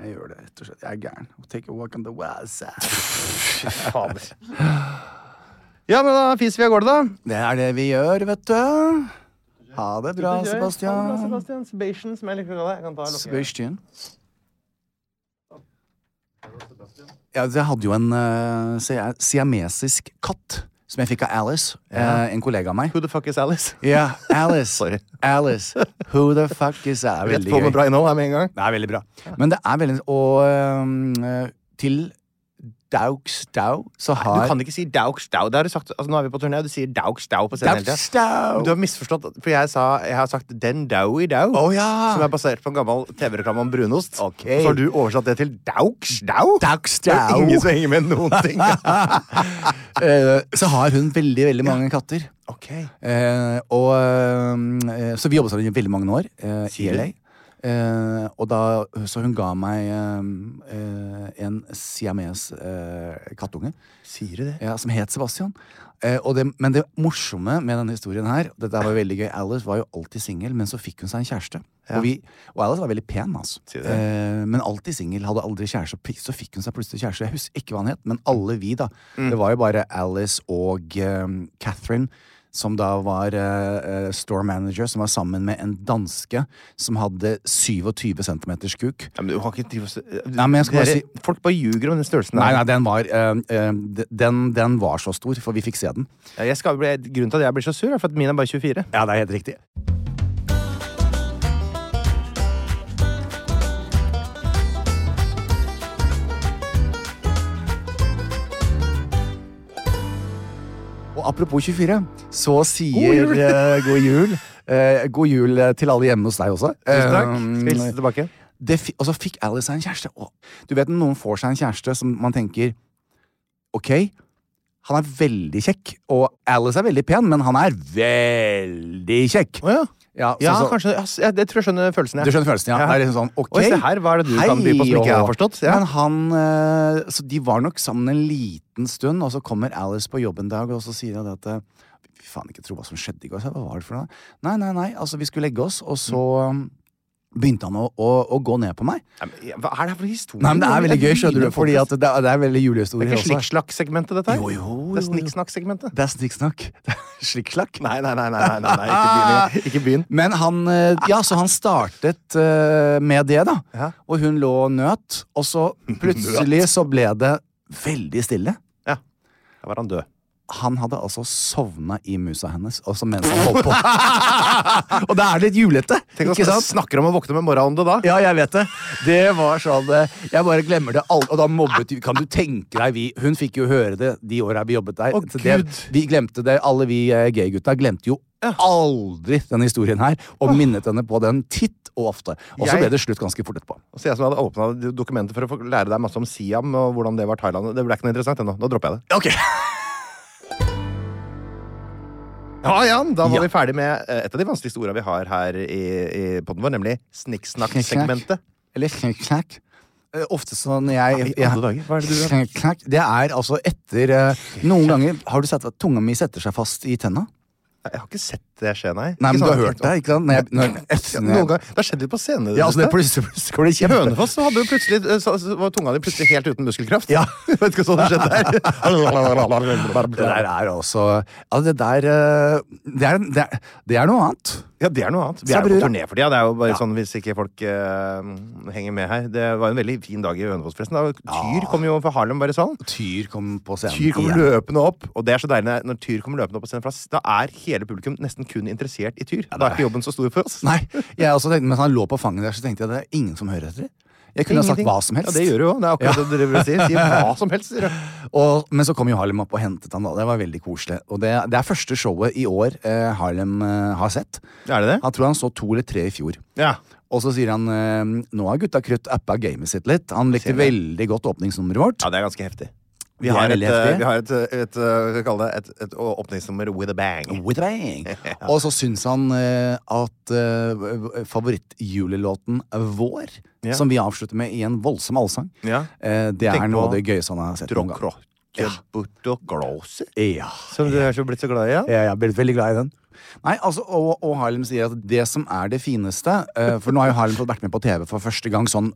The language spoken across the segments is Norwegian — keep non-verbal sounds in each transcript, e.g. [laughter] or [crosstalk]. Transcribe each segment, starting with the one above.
Jeg gjør det, rett og slett. Jeg er gæren. Take a walk on the wild side. Fy fader. Ja, men da fiser vi av gårde, da. Det er det vi gjør, vet du. Ha det bra, Ha det bra, Sebastian. Sebastian. Sebastian, som jeg liker å kalle det. Jeg kan ta og lukke- Sebastian. Ja, jeg hadde jo en uh, siamesisk katt som jeg fikk av Alice, Yeah. eh, en kollega av meg. Who the fuck is Alice? Ja, Alice. [laughs] Sorry. Alice. Who the fuck is Alice? Rett på med bra innhold her med en gang. Det er veldig bra. Men det er veldig Og um, til Daugs Dau så Du kan ikke si dauk stau. Det har du sagt, altså, nå er vi på turné, og du sier dauk stau på scenen hele Daugs. Dau. Du har misforstått, for jeg, sa, jeg har sagt den dau i dau. oh, ja. Som er basert på en gammel TV-reklame om brunost. Okay. Så har du oversatt det til dauk stau. Daugs Det er ingen som henger med noen ting. [laughs] Eh, så har hun veldig, veldig mange katter. ok. Eh, og, eh, så vi jobbet sammen i veldig mange år eh, i LA. Eh, og da, så hun ga meg eh, en siames eh, kattunge. Sier du det? Ja, som het Sebastian. Eh, og det, men det morsomme med denne historien her Dette var veldig gøy Alice var jo alltid singel, men så fikk hun seg en kjæreste. Ja. Og, vi, og Alice var veldig pen, altså. Eh, men alltid singel. Hadde aldri kjæreste. Så fikk hun seg plutselig kjæreste. Jeg husker ikke hva han het, men alle vi, da. Mm. Det var jo bare Alice og eh, Catherine. Som da var eh, eh, store manager, som var sammen med en danske som hadde 27 cm kuk. Ja, men du har ikke s- Nei, men bare Dere- Folk bare ljuger om den størrelsen. Nei, nei, den var, uh, eh, den, den var så stor, for vi fikk se den. Ja, Jeg skal bli, grunnen til at jeg blir så sur, er for at min er bare 24. Ja, det er helt riktig. Apropos 24, så sier God jul! eh, god jul. Eh, god jul eh, til alle hjemme hos deg også. Tusen takk. Eh, Skal hilse tilbake. det fi- og så fikk Alice seg en kjæreste. Og du vet når noen får seg en kjæreste som man tenker Ok, han er veldig kjekk, og Alice er veldig pen, men han er veldig kjekk. Oh, ja. Ja, så- Ja, så- kanskje. Ja, jeg tror jeg skjønner følelsen. Ja. Du skjønner følelsen, ja. Det er liksom sånn, ok. Oi, se her, hva er det du kan by på som ikke jeg har forstått? Ja. Men han, eh, så de var nok sammen en liten stund, og så kommer Alice på jobb en dag, og så sier hun at eh, Fy faen, ikke tro hva som skjedde i går. Hva var det for noe? Nei, nei, nei, altså vi skulle legge oss, og så um, begynte han å, å, å gå ned på meg. Hva er det her for historie? Nei, men det er veldig gøy, skjønner du, fordi det er, det er veldig Det er ikke også. slikksnakk-segmentet, dette her? Jo, jo, Det er jo, jo. snikksnakk-segmentet. Det er snikksnakk. [laughs] Det Slikkslakk. Nei, nei, nei, nei, nei, nei, nei, ikke begynn. Men han, eh, ja, så han startet uh, med det, da. Ja. Og hun lå og nøt, og så [laughs] plutselig så ble det veldig stille. Ja. Da var han død. Han hadde altså sovna i musa hennes også mens han holdt på. [laughs] og det er litt julete, Tenk ikke sant? snakker om å våkne med morgenånde da. Ja, jeg vet det. Det var sånn eh, Jeg bare glemmer det alt. Og da mobbet Kan du tenke deg vi Hun fikk jo høre det de åra vi jobbet der. Oh, Så det, vi glemte det. Alle vi eh, gaygutta glemte jo aldri den historien her, og minnet henne på den titt og ofte. Og så ble det slutt ganske fort etterpå. Så jeg som hadde åpna dokumentet for å få lære deg masse om Siam og hvordan det var Thailand. Det ble ikke noe interessant ennå. Nå dropper jeg det. Ok. Ja, Jan, da var Ja. vi ferdig med eh, et av de vanskeligste ordene vi har her i, i podden vår, nemlig snikksnakk-segmentet. Eller knikk-knakk. Eh, Ofte så når jeg, hva er det du. Det er altså etter eh, Noen ganger har du sett at tunga mi setter seg fast i tenna. Jeg har ikke sett det skje, nei. Nei, men du har sånn- hørt det, ikke sant? Når jeg, når, Ja, etter, noen ganger. Det har skjedd litt på scenen. Ja, altså det plutselig, plutselig går det kjempe... Hønefoss så hadde jo plutselig eh, så, var tunga di plutselig helt uten muskelkraft. Ja. [laughs] Vet ikke hva som skjedde der. [laughs] Det der er også Altså, det der eh, det er, det, er, det er noe annet. Ja, det er noe annet. Vi er på turné for tida. Det er jo bare Ja. sånn hvis ikke folk uh, henger med her. Det var en veldig fin dag i Hønefoss, forresten. Tyr kom jo fra Harlem bare sånn. Tyr kom på scenen Tyr kom løpende opp, og det er så deilig når- når Tyr kommer løpende opp på scenen. For da er hele publikum nesten kun interessert i Tyr. Da er ikke jobben så stor for oss. Nei, jeg også tenkte, Mens han lå på fanget der, så tenkte jeg det er ingen som hører etter. Jeg kunne ha sagt hva som helst. Ja, det gjør du jo. Det er akkurat det dere sier. Si hva som helst. [laughs] Og, men så kom jo Harlem opp og hentet han da. Det var veldig koselig. Og det, det er første showet i år eh, Harlem eh, har sett. Er det det? Han tror han så to eller tre i fjor. Ja. Og så sier han eh, nå har gutta krutt appa gamet sitt litt. Han likte veldig godt åpningsnummeret vårt. ja, det er ganske heftig. Vi er har, et, veldig eh, vi har et, et, et, eh, vi et, et åpningsnummer with a bang. With a bang. [laughs] Og så syns han eh, at uh, favorittjulelåten Vår, Ja. som vi avslutter med i en voldsom allsang, Ja. eh, det Tenk er noe av det gøyeste han har sett noen gang. Ja. Ja. Som du er så blitt så glad i? Ja? Jeg er blitt veldig glad i den. Nei, altså, og, og Harlem sier at det som er det fineste uh, For nå har jo Harlem fått vært med på TV for første gang sånn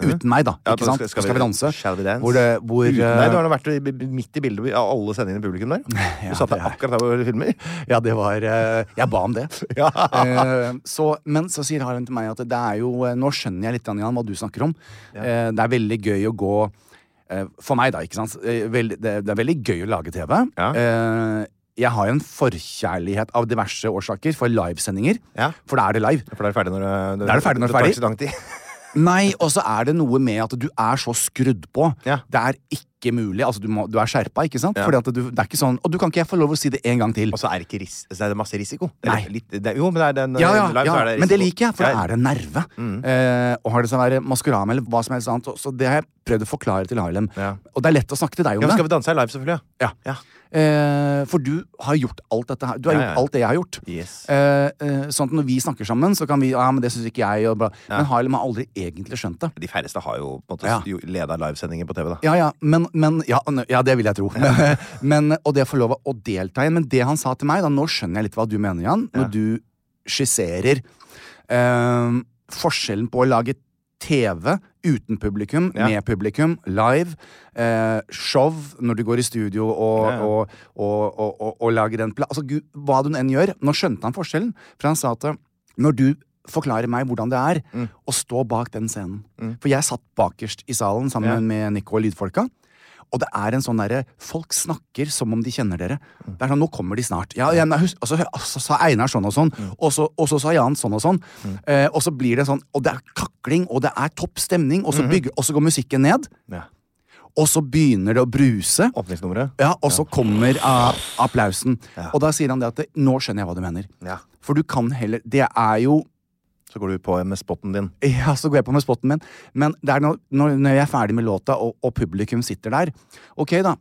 uten meg, da. Ja, ikke sant? skal- Skal, vi danse? Shall we dance? Hvor det, hvor, Uten eh, deg, du har nå vært midt i bildet av alle sendingene i publikum der. [laughs] Ja, Du satt der er- akkurat der hvor du filmer. Ja, det var eh, Jeg ba om det. [laughs] Ja. Eh, så, men så sier Harald til meg at det er jo eh, Nå skjønner jeg litt Jan, hva du snakker om. Ja. det er veldig gøy å gå eh, For meg, da, ikke sant. Eh, det, det er veldig gøy å lage TV. Ja. Eh, jeg har en forkjærlighet av diverse årsaker for livesendinger. Ja. For da er det live. For da er det ferdig når det, Da er det ferdig når det er tar ikke så lang tid. [laughs] Nei, og så er det noe med at du er så skrudd på. Ja. Det er ikke mulig. Altså, du, må, du er skjerpa, ikke sant? Ja. Fordi at du, det er ikke sånn Og du kan ikke jeg få lov å si det en gang til. Og så er det ikke ris så er det masse risiko. Nei. Litt, det, jo, men det er den Ja, ja, live, ja. det men det liker jeg, for da er det nerve. Eh, og har det seg å være Maskorama eller hva som helst annet, så det har jeg prøvd å forklare til Harlem. Og det er lett å snakke til deg om men skal det. vi danse her live, selvfølgelig? Ja. Ja. Eh, for du har gjort alt dette her. Du har gjort alt det jeg har gjort. Yes. Eh, eh, sånn at når vi snakker sammen, så kan vi Ja, men det syns ikke jeg, og bla. Men har har aldri egentlig skjønt det. De færreste har jo på en måte leda livesendinger på TV, da. Ja, ja, men, men ja, ja, det vil jeg tro. Men, [laughs] men, og det å få lov å delta i. Men det han sa til meg, da, nå skjønner jeg litt hva du mener, Jan, når du skisserer eh, forskjellen på å lage TV uten publikum, Ja. med publikum, live, eh, show når du går i studio og, Ja, og, og, og, lager en pla... Altså, Gud, hva du enn gjør. Nå skjønte han forskjellen, for han sa at eh, når du forklarer meg hvordan det er Mm. å stå bak den scenen For jeg satt bakerst i salen sammen Ja. med Nico og lydfolka. Og det er en sånn derre Folk snakker som om de kjenner dere. Mm. Det er sånn, Nå kommer de snart. Ja, ja, men og, så, og så sa Einar sånn og sånn. Mm. Og, så, og så sa Jan sånn og sånn. Eh, og så blir det sånn Og det er kakling, og det er topp stemning, og så, Mm-hmm. bygger, og så går musikken ned. Ja. Og så begynner det å bruse. Åpningsnummeret. Ja, og så kommer uh, applausen. Ja. Og da sier han det at Nå skjønner jeg hva du mener. Ja. For du kan heller Det er jo Så går du på med spotten din. [laughs] Ja, så går jeg på med spotten min. Men det er når, når jeg er ferdig med låta, og, og publikum sitter der Ok, da.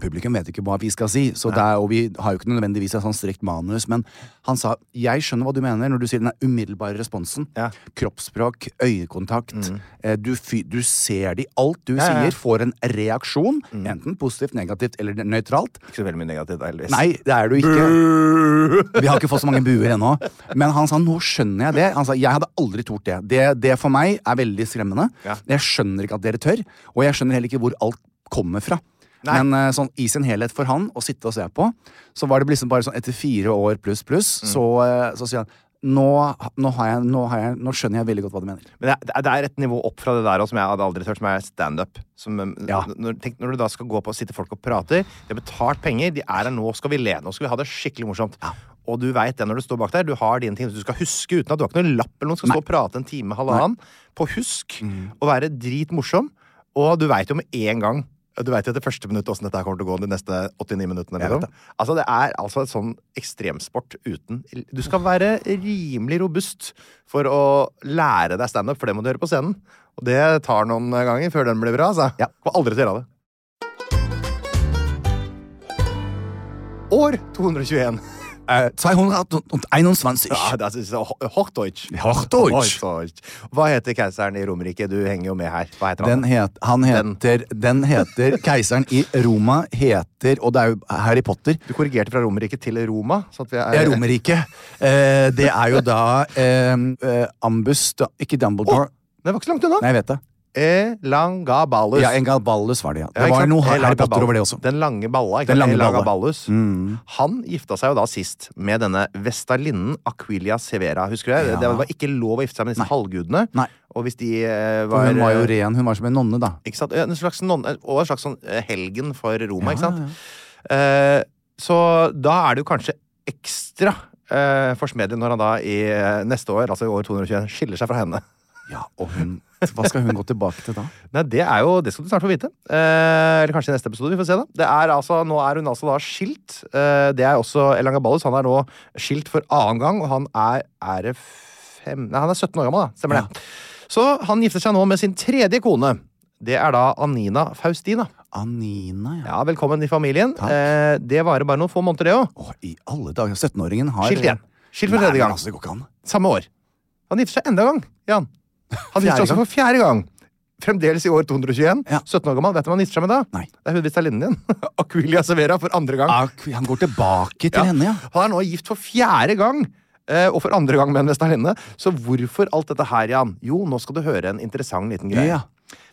Publikum vet ikke hva vi skal si, så det er, og vi har jo ikke nødvendigvis et sånn strikt manus. Men han sa 'jeg skjønner hva du mener' når du sier den umiddelbare responsen. Ja. Kroppsspråk, øyekontakt. Eh, du, du ser de. Alt du Ja, ja, sier, får en reaksjon. Enten positivt, negativt eller nøytralt. Ikke så veldig mye negativt, heldigvis. Nei, det er du ikke. Vi har ikke fått så mange buer ennå. Men han sa nå skjønner jeg det. Han sa jeg hadde aldri tort det. Det, det for meg er veldig skremmende. Jeg skjønner ikke at dere tør, og jeg skjønner heller ikke hvor alt kommer fra. Nei. Men eh, sånn i sin helhet for han å sitte og se på, så var det liksom bare sånn etter fire år pluss pluss, Mm. så, eh, så sier han nå, nå, har jeg, nå, har jeg, nå skjønner jeg veldig godt hva du mener. Men det er, det er et nivå opp fra det der også, som jeg hadde aldri tørt, som er standup. Um, Ja. Når, tenk, når du da skal gå på og sitte folk og prater, de har betalt penger, de er her nå, skal vi le, nå skal vi ha det skikkelig morsomt. Og du veit det når du står bak der, du har dine ting du skal huske uten at du har ikke noen lapp eller noe, skal stå og prate en time, halvannen, på husk, Mm. og være dritmorsom. Og du veit jo med en gang Du veit etter første minutt åssen dette kommer til å gå de neste 89 minuttene. Liksom. Altså, det er altså et sånn ekstremsport uten Du skal være rimelig robust for å lære deg standup, for det må du gjøre på scenen. Og det tar noen ganger før den blir bra. Altså. Ja. Kommer aldri til å gjøre det. År 221. Äh, 221. Ja, das ist Hochdeutsch. Hochdeutsch. Hochdeutsch. Hva heter keiseren i Romerike? Du henger jo med her. Hva heter han? Den, het, han heter, den heter [laughs] Keiseren i Roma heter Og det er jo Harry Potter. Du korrigerte fra Romerike til Roma. Så er, Ja, Romerike. Eh, det er jo da eh, eh, Ambus da, Ikke Dumbledore. Det var ikke så langt unna. Nei, jeg vet det. Elangaballus. Ja, Engaldballus var det, ja. Det ja, var noe Harry Potter over det også. Den lange balla. Ikke Den lange. Elangaballus. Mm. Han gifta seg jo da sist med denne Vestalinnen Aquilia Severa. Husker du det? Ja. Det var ikke lov å gifte seg med disse Nei. halvgudene. Nei. Og hvis de eh, For var hun var jo ren. Hun var som en nonne, da. Ikke sant? En slags nonne, og en slags sånn eh, helgen for Roma, Ja, ikke sant? Eh, så da er det jo kanskje ekstra eh, forsmedelig når han da i eh, neste år, altså i år 221, skiller seg fra henne. Ja, og hun Hva skal hun gå tilbake til da? Nei, det er jo, det skal du snart få vite. Eh, eller kanskje i neste episode. Vi får se, da. Det er altså, nå er hun altså da skilt. Eh, det er også Elanga Ballus. Han er nå skilt for annen gang, og han er, er fem Nei, han er 17 år gammel, da. Stemmer det. Så han gifter seg nå med sin tredje kone. Det er da Anina Faustina. Anina, ja. Ja, Velkommen i familien. Eh, det varer bare noen få måneder, det òg. I alle dager. 17-åringen har Skilt igjen. Skilt for tredje gang. Altså. Samme år. Han gifter seg enda en gang, Jan. Han gifter seg også for fjerde gang. Fremdeles i år 221. Ja. 17 år gammel. Vet du hva han gifter seg med da? Nei. Det er hun Vestalinnen din. [laughs] Aquilia Severa for andre gang. Ak- Han går tilbake til Ja. henne, ja. Han er nå gift for fjerde gang. eh, Og for andre gang med en Vestalinne. Så hvorfor alt dette her, Jan? Jo, nå skal du høre en interessant liten greie. Ja.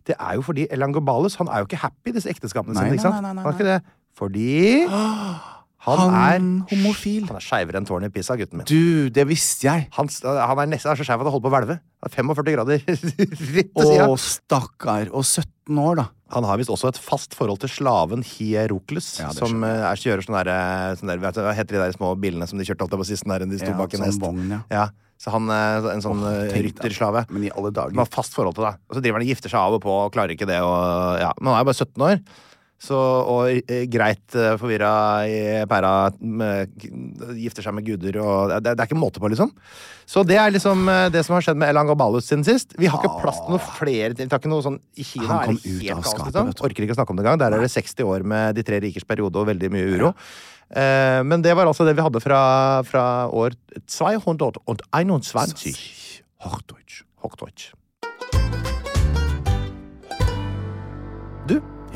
Det er jo fordi Elangobalus han er jo ikke happy i disse ekteskapene Nei, sine. ikke nei, sant? nei, nei, Han er ikke det. Fordi [gasps] han, Han er homofil. Han er skeivere enn tårnet i Pisa, gutten min. Du, det visste jeg. Han, han er nesten er så skeiv at han holder på å hvelve. Er 45 grader [laughs] rett til sida. Å, stakkar. Og 17 år, da. Han har visst også et fast forhold til slaven Hierokles, Ja, som skjønner eh, er, kjører sånne, der, sånne der, vet du, Hva heter de der små bilene som de kjørte alltid på sist? Der, de sto Ja, bak en sånn hest. vogn, ja. Ja, så han er en sånn eh, deg. rytterslave. Men i alle Som Han har fast forhold til deg. Og så driver han og gifter seg av og på og klarer ikke det. Og, ja. Men han er jo bare 17 år. Så, og eh, greit uh, forvirra i pæra. Gifter seg med guder og det, det er ikke måte på, liksom. Så det er liksom eh, det som har skjedd med Elan Gabalus siden sist. Vi har ikke plass til noe flere Vi tar ikke noe sånn I Kina Han er kom det ut helt av kaos, liksom. Orker ikke å snakke om det engang. Der er det 60 år med de tre rikers periode og veldig mye uro. Eh, men det var altså det vi hadde fra, fra år 221. Hochdeutsch. Hochdeutsch.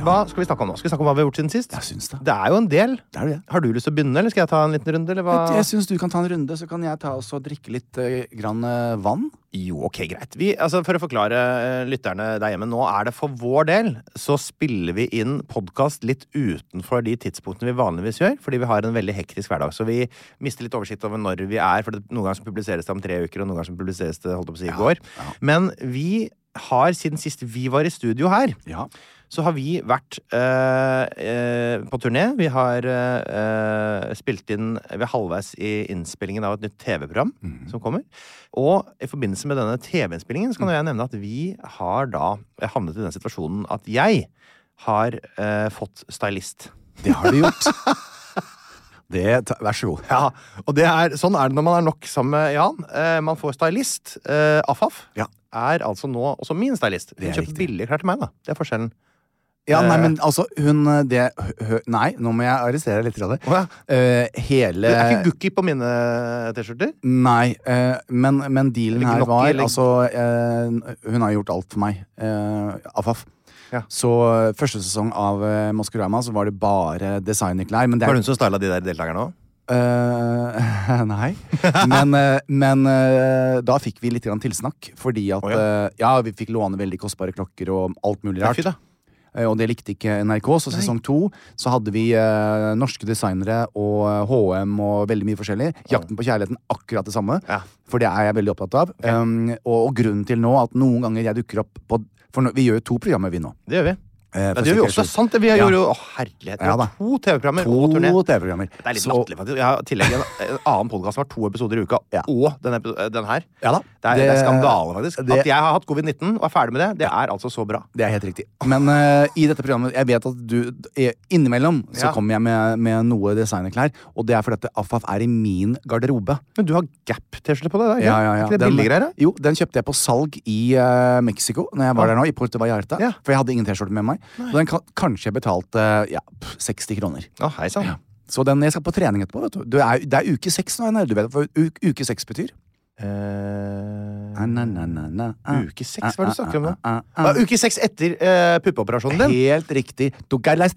Hva skal vi snakke om nå? Skal vi snakke om hva vi har gjort siden sist? Jeg synes det. Det er jo en del. Det er det. Har du lyst til å begynne, eller skal jeg ta en liten runde? Eller hva? Jeg, jeg syns du kan ta en runde, så kan jeg ta også drikke litt eh, grann eh, vann. Jo, ok, greit. Vi, altså, for å forklare eh, lytterne der hjemme, nå er det for vår del så spiller vi inn podkast litt utenfor de tidspunktene vi vanligvis gjør, fordi vi har en veldig hektisk hverdag. Så vi mister litt oversikt over når vi er, for det, noen ganger så publiseres det om tre uker, og noen ganger så publiseres det holdt jeg på å si, i går. Men vi har siden sist vi var i studio her, Ja. så har vi vært øh, øh, på turné. Vi har eh, spilt inn Vi er halvveis i innspillingen av et nytt TV-program som kommer. Og i forbindelse med denne TV-innspillingen så kan jeg nevne at vi har da havnet i den situasjonen at jeg har fått stylist. Det har du gjort. [laughs] Det, vær så god. Ja, og det er, sånn er det når man er nok sammen med Jan. Eh, man får stylist. Eh, Afaf Ja. Er altså nå også min stylist. Hun er kjøper riktig. billige klær til meg, da. Det er forskjellen. Ja, nei, Eh. men altså, hun eh, det, hø, Nei, nå må jeg arrestere deg litt. Grann. Oh, ja. uh, hele Det er ikke Gookie på mine T-skjorter? Nei, uh, men, men dealen her nok, var eller- Altså, uh, hun har gjort alt for meg. Uh, Afaf. Ja. Så første sesong av Maskorama så var det bare designerklær. Men det Var det hun som styla de der deltakerne òg? Eh, [laughs] nei. Men, uh, men uh, da fikk vi litt grann tilsnakk. Fordi at oh, ja. ja, vi fikk låne veldig kostbare klokker og alt mulig rart. Det Og det likte ikke NRK, så sesong to så hadde vi norske designere og HM og veldig mye forskjellig. Jakten på kjærligheten akkurat det samme. Ja. For det er jeg veldig opptatt av. Um, og, og grunnen til nå at noen ganger jeg dukker opp på For vi gjør jo to programmer, vi nå. Det gjør vi. Eh, Ja, det gjør vi også også. er Sant det. Vi Ja. gjorde jo Å, herlighet. Vi Ja to TV-programmer og turné. TV-programmer. Det er litt latterlig, faktisk. Jeg har i tillegg en, en annen podkast som har to episoder i uka, Ja. og den, den her. Ja da. Det er, det, er skandale, faktisk. det- At jeg har hatt covid-19 og er ferdig med det, det er altså så bra. Det er helt riktig. Men uh, i dette programmet Jeg vet at du eh, Innimellom så kommer jeg med, med noe designerklær, og det er fordi at Affaf er i min garderobe. Men du har Gap-T-skjorte på det? da? Ja, ja, ja. Ikke det Den- billige greier? Jo, den kjøpte jeg på salg i uh, Mexico Når jeg var der nå, i Puerto Vallarta. For jeg hadde ingen T-skjorte med meg. Og den kan, kanskje jeg betalte ja, 60 kroner. Å, hei sann. Så den, jeg skal på trening etterpå. vet du. Det er, det er uke seks nå. Einar. Du vet hva uke seks betyr? Eh, Ah, ah. uke seks, hva er det du snakker om da? Ah, ah, ah, Ah, uke seks etter uh, puppeoperasjonen din? Helt riktig. Du geiles.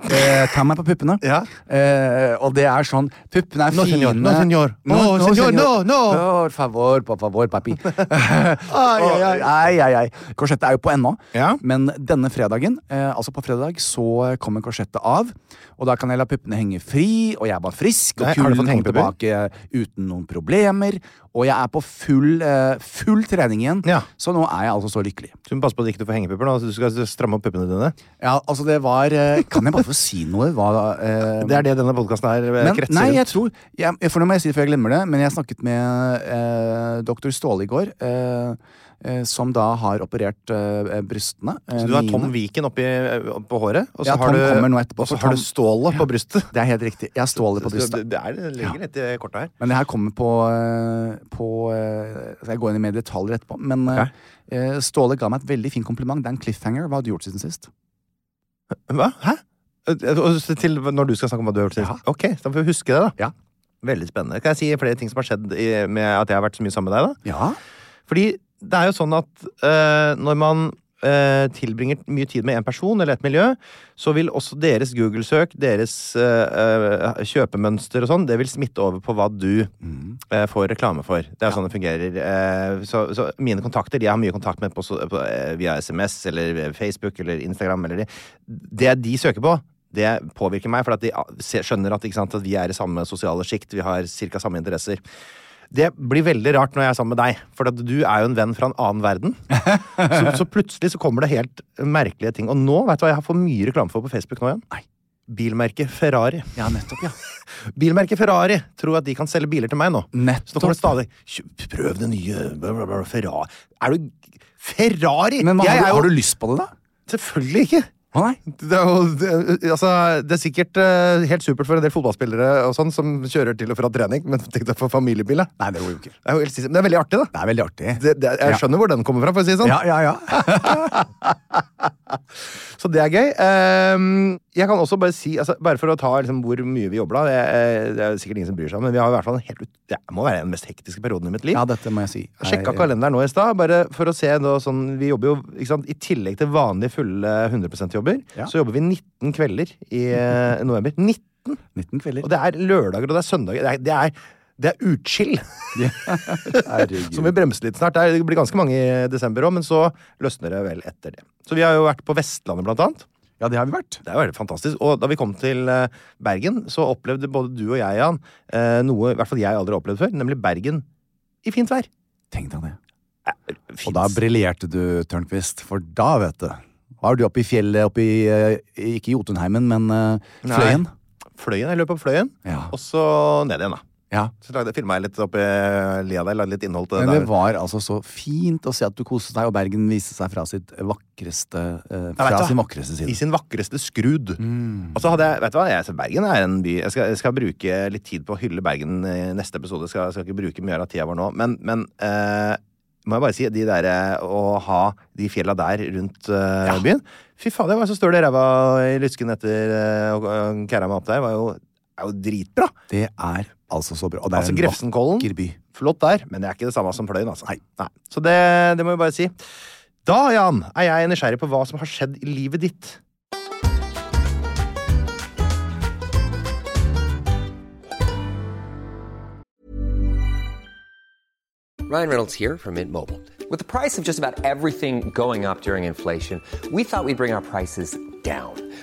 Eh, ta meg på puppene. Ja. Eh, og det er sånn Puppene er No, fine. senor, no, senor. No, No, no, senor, no, no. Por favor, por favor, papi. [laughs] Ai, ai, ai. ai, ai. Korsettet er jo på ennå. Ja. Men denne fredagen, eh, altså på fredag, så kommer korsettet av. Og da kan jeg la puppene henge fri, og jeg var frisk, og Nei, kulen kom tilbake uten noen problemer. Og jeg er på full, eh, full trening igjen. Ja. Så nå er jeg altså så lykkelig. Så du må passe på at du ikke får hengepupper nå. Du skal stramme opp puppene dine. Ja, altså det var eh, Kan jeg bare få si noe? Hva, eh, Det er det denne podkasten her eh, men, kretser nei, jeg tror jeg, For nå må jeg si det før jeg glemmer det, men jeg snakket med eh, doktor Ståle i går. Eh, som da har operert eh, brystene. eh, Så du har. Tom Viken oppi, på håret, og så Ja, har Tom du, etterpå, og så har du stålet på brystet. Det er helt riktig. Jeg har stålet på brystet. Det, er, det ligger litt i kortet her. Men det her kommer på, eh, på eh, så Jeg går inn i mer detaljer etterpå. Men okay. Eh, Ståle ga meg et veldig fin kompliment. Det er en cliffhanger. Hva har du gjort siden sist? Hva? Hæ? Eh, Til når du skal snakke om hva du har gjort siden sist? Ja. Ok, da får vi huske det, da. Ja. Veldig spennende. Kan jeg si flere ting som har skjedd i, med at jeg har vært så mye sammen med deg? da? Ja. Fordi det er jo sånn at uh, når man uh, tilbringer mye tid med en person eller et miljø, så vil også deres Google-søk, deres uh, kjøpemønster og sånn, det vil smitte over på hva du eh, får reklame for. Det er jo sånn det fungerer. Så, så mine kontakter, de jeg har mye kontakt med på, på, via SMS eller Facebook eller Instagram, eller det, det de søker på, det påvirker meg, for at de skjønner at, sant, at vi er i samme sosiale sjikt, vi har ca. samme interesser. Det blir veldig rart når jeg er sammen med deg, for du er jo en venn fra en annen verden. Så, så plutselig så kommer det helt merkelige ting. Og nå, vet du hva jeg har fått mye reklame for på Facebook nå igjen? Nei. Bilmerket Ferrari. ja, nettopp. ja [laughs] Bilmerket Ferrari tror at de kan selge biler til meg nå. Nettopp. Så nå kommer det stadig Prøv det nye bla, bla, bla, Ferrari Er du Ferrari?! Men man, har, du, har du lyst på det, da? Selvfølgelig ikke! Å nei. Det er, jo, det, altså, det er sikkert eh, helt supert for en del fotballspillere og sånn som kjører til og fra trening, men tenk deg for familiebil. da. Nei, det går jo ikke. Det er, jo helt, sinnssykt. Men det er veldig artig, da. Det er veldig artig. Det, det, jeg Ja. skjønner hvor den kommer fra, for å si det sånn. Ja, ja, ja. [laughs] Så det er gøy. Ehm, jeg kan også bare si, altså, bare for å ta liksom, hvor mye vi jobber da, det, er- det er sikkert ingen som bryr seg om, men vi har i hvert fall en helt ut, det må være den mest hektiske perioden i mitt liv. ja, dette må jeg si. Jeg sjekka Er- kalenderen nå i stad, bare for å se nå, sånn, Vi jobber jo, ikke sant, I tillegg til vanlige fulle 100 %-jobber, Ja. så jobber vi 19 kvelder i eh, november. 19! 19 kvelder. Og det er lørdager, og det er søndager. Det er, det er, det er utskill! Så vi bremser litt snart. Det blir ganske mange i desember òg, men så løsner det vel etter det. Så vi har jo vært på Vestlandet, blant annet. Ja, det har vi vært. Det er jo veldig fantastisk. Og da vi kom til eh, Bergen, så opplevde både du og jeg, Jan, eh, noe i hvert fall jeg aldri har opplevd før, nemlig Bergen i fint vær. Tenk deg det. Fint. Og da briljerte du, Tørnquist, for da, vet du Var du oppe i fjellet, oppe i eh, Ikke Jotunheimen, men Fløyen? Nei. Fløyen, Jeg løp opp Fløyen, Ja. og så ned igjen, da. Ja. Så lagde, filma jeg litt oppi lia der, lagde litt innhold til det Men det der. var altså så fint å se at du koste deg, og Bergen viste seg fra sitt vakreste eh, Fra sin vakreste I sin vakreste skrud. Mm. Og så hadde jeg, vet du hva, jeg, Bergen er en by Jeg skal, jeg skal bruke litt tid på å hylle Bergen i neste episode. Jeg skal, skal ikke bruke mye av tida vår nå. Men, men eh, må jeg bare si, de der, eh, å ha de fjella der rundt eh, byen Fy fader, jeg var så støl i ræva i lysken etter uh, å kæra meg opp der. Var jo, er jo dritbra. Det er altså så bra. Og det er Altså Grefsenkollen. vakker by. Flott der, men det er ikke det samme som Fløyen, altså. Nei. Så det, det må vi bare si. Da, Jan, er jeg nysgjerrig på hva som har skjedd i livet ditt. Ryan Reynolds here from Mint Mobile. With the price of just about everything going up during inflation, we thought we'd bring our prices down.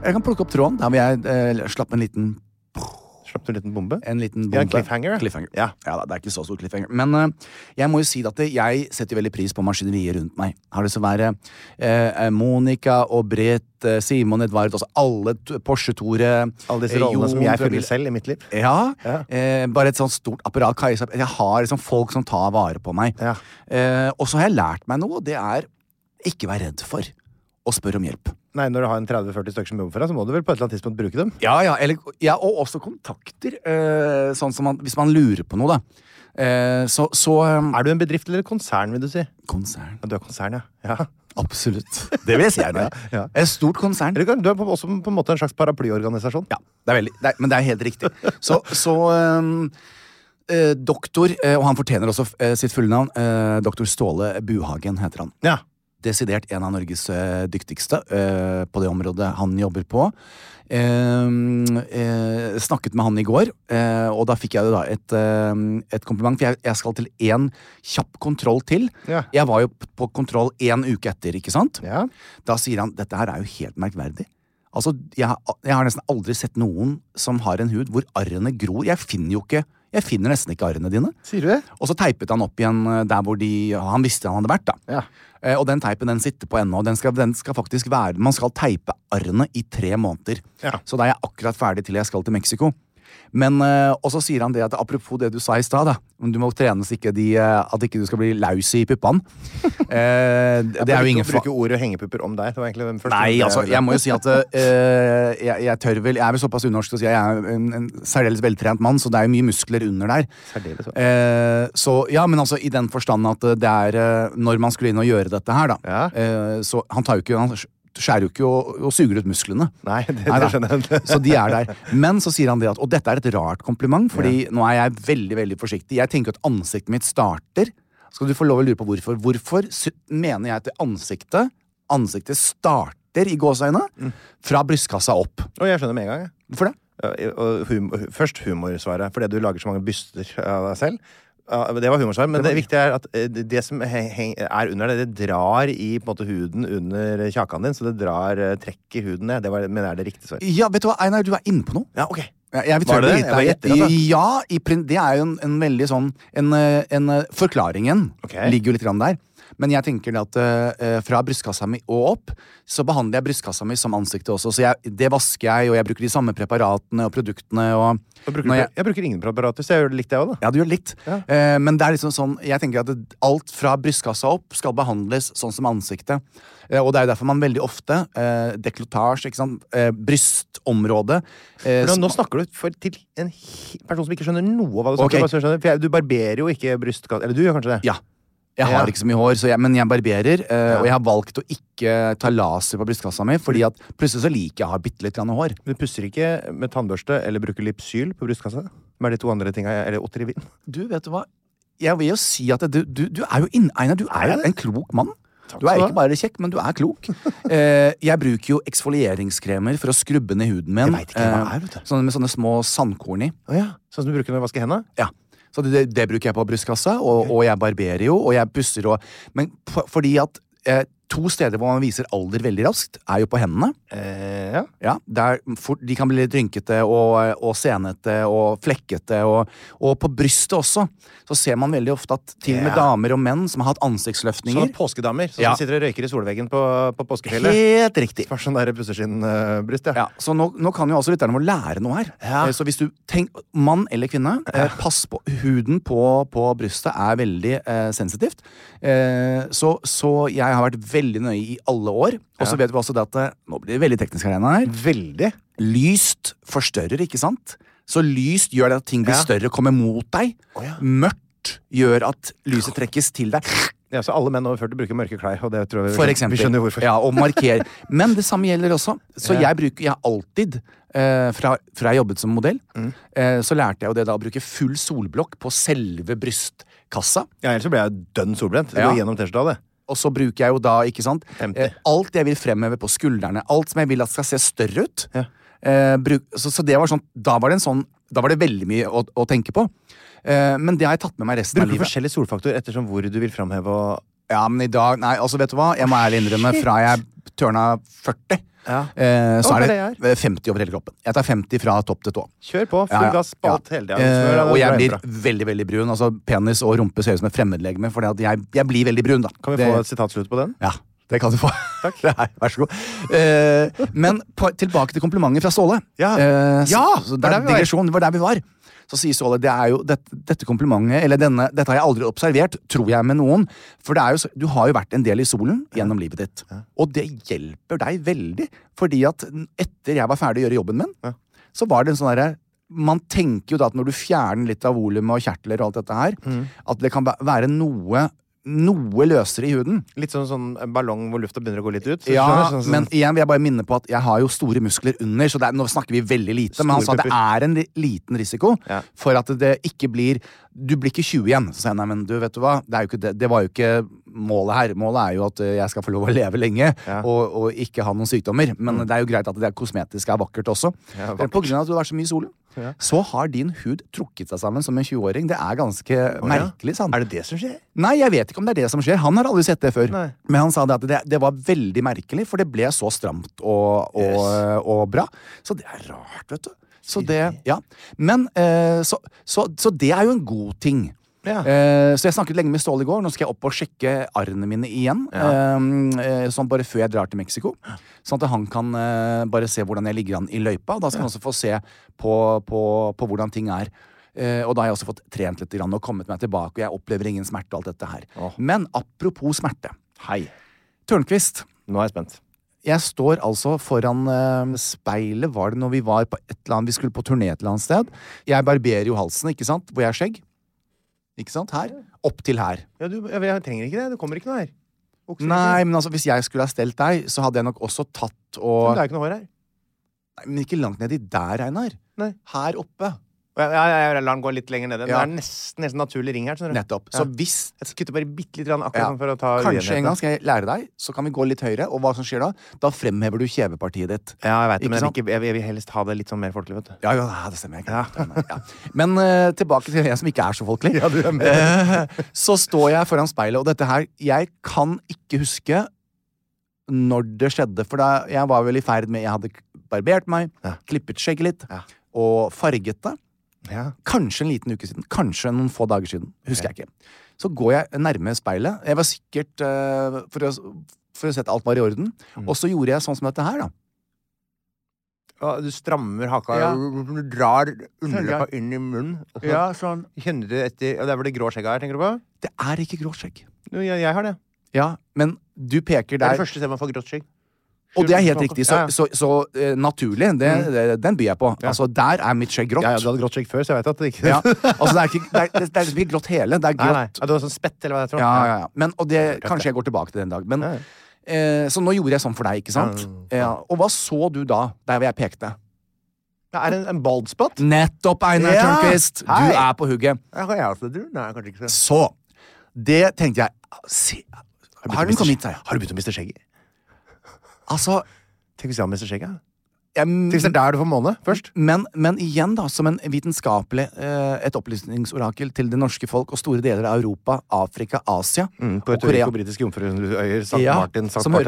Jeg kan plukke opp tråden der hvor jeg eh, slapp en liten Slapp du en liten bombe? En liten bombe. Ja, en cliffhanger, ja. Ja. Det er ikke så stor cliffhanger. Men uh, jeg må jo si at jeg setter veldig pris på maskineriet rundt meg. Har det så være uh, Monica og Brett, uh, Simon Edvard, altså alle Porsche-Tore Alle disse rollene rollene som jeg fyller selv i mitt liv. Ja. Ja. Bare et sånt stort apparat. Kajsa. Jeg har liksom folk som tar vare på meg. Ja. Og så har jeg lært meg noe, og det er ikke være redd for å spørre om hjelp. Nei, Når du har en 30-40 stykker som jobber for deg, så må du vel på et eller annet tidspunkt bruke dem? Ja, ja, eller, ja og også kontakter. Øh, sånn som man, hvis man lurer på noe, da. Eh, så så um, Er du en bedrift eller et konsern, vil du si? Konsern. Ja, du er konsern, ja. ja. Absolutt. Det vil jeg si er. [laughs] Ja. Et stort konsern. Du er på, også på en måte en slags paraplyorganisasjon. Ja, det er veldig, det er, men det er helt riktig. Så, så um, eh, doktor, eh, og han fortjener også eh, sitt fulle navn, doktor Ståle Buhagen heter han. Ja. Desidert en av Norges eh, dyktigste uh, på det området han jobber på. Uh, uh, snakket med han i går, og da fikk jeg da et, et kompliment. For jeg, jeg skal til én kjapp kontroll til. Ja. Jeg var jo på kontroll én uke etter, ikke sant? Ja. Da sier han dette her er jo helt merkverdig. Altså, jeg, jeg har nesten aldri sett noen som har en hud hvor arrene gror. Jeg finner jo ikke Jeg finner nesten ikke arrene dine. Sier du det? Og så teipet han opp igjen eh, der hvor de, han visste han hadde vært. da. Ja. Eh, og den teipen den sitter på ennå. Den skal, den skal faktisk være Man skal teipe arrene i tre måneder. Ja. Så da er jeg akkurat ferdig til jeg skal til Mexico. Men, eh, Og så sier han det at apropos det du sa i stad, Du må trene så ikke de, eh, at ikke du skal bli laus i puppene. [laughs] Eh, det er jo ingen fa... bruke ordet hengepupper om deg. Det var egentlig den første Nei, altså, jeg må jo si at eh, jeg, jeg tør vel Jeg er vel såpass unorsk til å si at jeg er en, en særdeles veltrent mann, så det er jo mye muskler under der. Særdeles. Eh, så ja, men altså i den forstand at det er eh, Når man skulle inn og gjøre dette her, da Ja. eh, Så han tar jo ikke Han skjærer jo ikke og, og suger ut musklene. Nei, det, Nei, det skjønner jeg. Så de er der. Men så sier han det at Og dette er et rart kompliment, Fordi nå er jeg veldig veldig forsiktig. Jeg tenker at ansiktet mitt starter. Skal du få lov å lure på hvorfor? Hvorfor mener jeg at ansiktet Ansiktet starter i gåseøyne Mm. fra brystkassa opp? Og jeg skjønner med en gang. Hvorfor det? Hum først humorsvaret, fordi du lager så mange byster av deg selv. Ja, det var humorsvar, men det, viktige er at eh, det, det som er under det, det drar i måte, huden under kjakan din, så det drar, eh, trekker huden ned. Det var, men er det riktig svar? Ja, vet du hva, Einar, du er inne på noe. Ja, ok. Ja, Jeg vil Var tørre det det? vite Jeg deg- altså. Ja, i, det er jo en, en veldig sånn En, eh, en Forklaringen okay. ligger jo litt grann der. Men jeg tenker det at uh, fra brystkassa mi og opp, så behandler jeg brystkassa mi som ansiktet også. Så jeg, det vasker jeg, og jeg bruker de samme preparatene og produktene. Og bruker, jeg, jeg bruker ingen preparater, så jeg gjør likt, jeg òg, da. ja, du gjør litt. Ja. Uh, men det er liksom sånn Jeg tenker at det, alt fra brystkassa opp skal behandles sånn som ansiktet. Uh, og det er jo derfor man veldig ofte uh, Deklotasje, ikke sant. brystområde. Hvordan, nå snakker du for, til en person som ikke skjønner noe av hva du snakker om. For du barberer jo ikke brystkassa Eller du gjør kanskje det? Ja. Jeg har ikke så mye hår, så jeg, men jeg barberer. Uh. Og jeg har valgt å ikke ta laser på brystkassa mi, fordi at plutselig så liker jeg å ha bitte litt grann hår. Men Du pusser ikke med tannbørste eller bruker Lipsyl på brystkassa? Hva er de to andre tinga? Eller Otrivin? Du, vet du hva? Jeg vil jo si at du, du, du er jo inn, Einar, du er jo en klok mann. Du er ikke bare kjekk, men du er klok. [laughs] Eh, jeg bruker jo eksfolieringskremer for å skrubbe ned huden min. Jeg vet ikke hva det er, eh, vet du. sånne med sånne små sandkorn i. Oh, ja. Sånn som du bruker når du vasker hendene? Ja. Så det, det bruker jeg på brystkassa, og, og jeg barberer jo, og jeg pusser og Men fordi at eh, to steder hvor man viser alder veldig raskt, er jo på hendene. Eh, ja. Ja, der fort, De kan bli litt rynkete og, og senete og flekkete. Og, og på brystet også så ser man veldig ofte at til og med damer og menn som har hatt Sånne ansiktsløftninger påskedamer som Ja. som sitter og røyker i solveggen på, på påskefjellet. Helt riktig. Bare sånn der pusser sin eh, ja. Ja, så nå, nå kan jo også lytterne våre lære noe her. Ja. Eh, Så hvis du tenk, Mann eller kvinne, eh, pass på. Huden på, på brystet er veldig eh, sensitivt. Eh, så, så jeg har vært veldig nøye i alle år. Og så vet vi også det at eh, Nå blir det veldig teknisk her, Einar. Veldig. Lyst forstørrer, ikke sant? Så lyst gjør det at ting blir større kommer mot deg. Oh. Mørkt gjør at lyset trekkes til deg. Ja, så alle menn over 40 bruker mørke klær, og det tror jeg vi, For eksempel. vi skjønner hvorfor. Ja, og marker. Men det samme gjelder også. Så Ja. jeg bruker jeg alltid, eh, fra, fra jeg jobbet som modell, Mm. eh, så lærte jeg jo det da å bruke full solblokk på selve brystkassa. Ja, ellers så ble jeg dønn solbrent. Det Ja. gjennom T-skjorta, det. Og så bruker jeg jo da, ikke sant Empty. eh, Alt jeg vil fremheve på skuldrene, alt som jeg vil at skal se større ut. Ja. Eh, bruk, så, så det var sånn Da var det en sånn Da var det veldig mye å, å tenke på. Eh, men det har jeg tatt med meg resten av livet. Bruker forskjellig solfaktor ettersom hvor du vil framheve og Ja, men i dag Nei, altså, vet du hva? Jeg må ærlig innrømme, fra jeg tørna 40, Ja. eh, så er det er 50 over hele kroppen. Jeg tar 50 fra topp til tå. Kjør på. Full Ja, gass på alt hele tida. Eh, og jeg blir veldig veldig brun. Altså Penis og rumpe ser ut som et fremmedlegeme, for jeg, jeg blir veldig brun. da Kan vi Det- få et sitatslutt på den? Ja, det kan du få. Takk. [laughs] Nei, vær så god. Eh, men på, tilbake til komplimentet fra Ståle. Ja. Eh, så, Ja, så det der er var. digresjon. Det var der vi var. Så sier Ståle det er jo dette, dette komplimentet Eller denne, dette har jeg aldri observert, tror jeg, med noen. For det er jo, du har jo vært en del i solen gjennom livet ditt. Og det hjelper deg veldig. Fordi at etter jeg var ferdig å gjøre jobben min, så var det en sånn derre man tenker jo da at når du fjerner litt av volumet og kjertler og alt dette her, Mm. at det kan være noe noe løsere i huden. Litt sånn, sånn en ballong hvor lufta begynner å gå litt ut. Ja, sånn, sånn, men igjen vil jeg bare minne på at jeg har jo store muskler under, så er, nå snakker vi veldig lite. Men han sa at det er en liten risiko Ja. for at det ikke blir Du blir ikke 20 igjen. Så jeg nei, men du, vet du hva, det, er jo ikke det, det var jo ikke målet her. Målet er jo at eh, jeg skal få lov å leve lenge Ja. Mm. og, og ikke ha noen sykdommer. Men det er jo greit at det er kosmetisk er vakkert også. Ja, vakkert. På grunn av at du har vært så mye i solen, Ja. så har din hud trukket seg sammen som en 20-åring. Det er ganske oh, merkelig, Sant? Er det det som skjer? Nei, jeg vet ikke om det er det som skjer. Han har aldri sett det før. Nei. Men han sa det at det, det var veldig merkelig, for det ble så stramt og, og, og bra. Så det er rart, vet du. Så det, ja. Men eh, så, så, så det er jo en god ting. Ja. Eh, så jeg snakket lenge med Ståle i går. Nå skal jeg opp og sjekke arrene mine igjen. Ja. eh, sånn bare før jeg drar til Mexico. Sånn at han kan eh, bare se hvordan jeg ligger an i løypa. Og da skal han også få se på, på, på hvordan ting er. Eh, og da har jeg også fått trent litt og kommet meg tilbake, og jeg opplever ingen smerte og alt dette her. Oh. Men apropos smerte. Hei. Tørnquist. Nå er jeg spent. Jeg står altså foran eh, speilet, var det når vi var på et eller annet Vi skulle på turné et eller annet sted. Jeg barberer jo halsen, ikke sant, hvor jeg har skjegg. Ikke sant? Her. Opp til her. Ja, du, jeg, jeg trenger ikke det. Det kommer ikke noe her. Okser Nei, men altså, hvis jeg skulle ha stelt deg, så hadde jeg nok også tatt Men og det er ikke noe hår her. Nei, Men ikke langt nedi der, Einar. Nei. Her oppe. Ja, ja, lar den gå litt lenger nede. Ja. Det er nesten, nesten naturlig ring her. Nettopp. Så hvis Jeg kutter bare bitte litt akkurat sånn for å ta Kanskje en gang skal jeg lære deg, så kan vi gå litt høyere. Og hva som skjer da? Da fremhever du kjevepartiet ditt. Ja, jeg vet det, men jeg ikke, jeg, vil, helst ha det litt sånn mer folkelig, vet du. Ja, ja, det stemmer. Jeg. Ja. Men uh, tilbake til en som ikke er så folkelig. [laughs] Ja, du er med. Eh, så står jeg foran speilet, og dette her Jeg kan ikke huske når det skjedde, for da jeg var vel i ferd med Jeg hadde barbert meg, klippet skjegget litt, og farget det. Ja. Kanskje en liten uke siden. Kanskje noen få dager siden. Husker jeg ikke. Så går jeg nærme speilet. Jeg var sikkert uh, for, å, for å se at alt var i orden. Mm. Og så gjorde jeg sånn som dette her, da. Ja, Du strammer haka, Ja. du drar underleppa inn i munnen. Og Ja, sånn. kjenner du etter Og det er vel det grå skjegget her, tenker du på? Det er ikke grått skjegg. Jeg, jeg har det. Ja, men du peker Det er det første stedet man får grått skjegg. Og det er helt riktig. Så, så, så, uh, naturlig, det, det, den byr jeg på. Altså, Der er mitt skjegg grått. Ja, ja, du hadde grått skjegg før, så jeg vet at det ikke Ja, altså Det er ikke, det er, det er ikke grått hele. Det er Nei, nei. grått. Ja, du har sånn spett, eller hva det heter? Ja, ja, ja. Men, og det, kanskje jeg går tilbake til den dag. Men, eh, så nå gjorde jeg sånn for deg, ikke sant? Ja, Ja, og hva så du da, der hvor jeg pekte? Det er en, en bald spot? Nettopp, Einar Ja. Tørnquist! Du Hei. er på hugget. Har jeg også det, du? Nei, kanskje ikke så. Så det tenkte jeg Se, Har den? Har du begynt å miste skjegget? Altså, Tenk hvis jeg har mistet skjegget? Tenk hvis det er der du får måne først? men, men igjen, da, som en vitenskapelig eh, Et opplysningsorakel til det norske folk og store deler av Europa, Afrika, Asia Mm, og Korea. Britiske jomfruøyer, St. Ja, Martin, St. på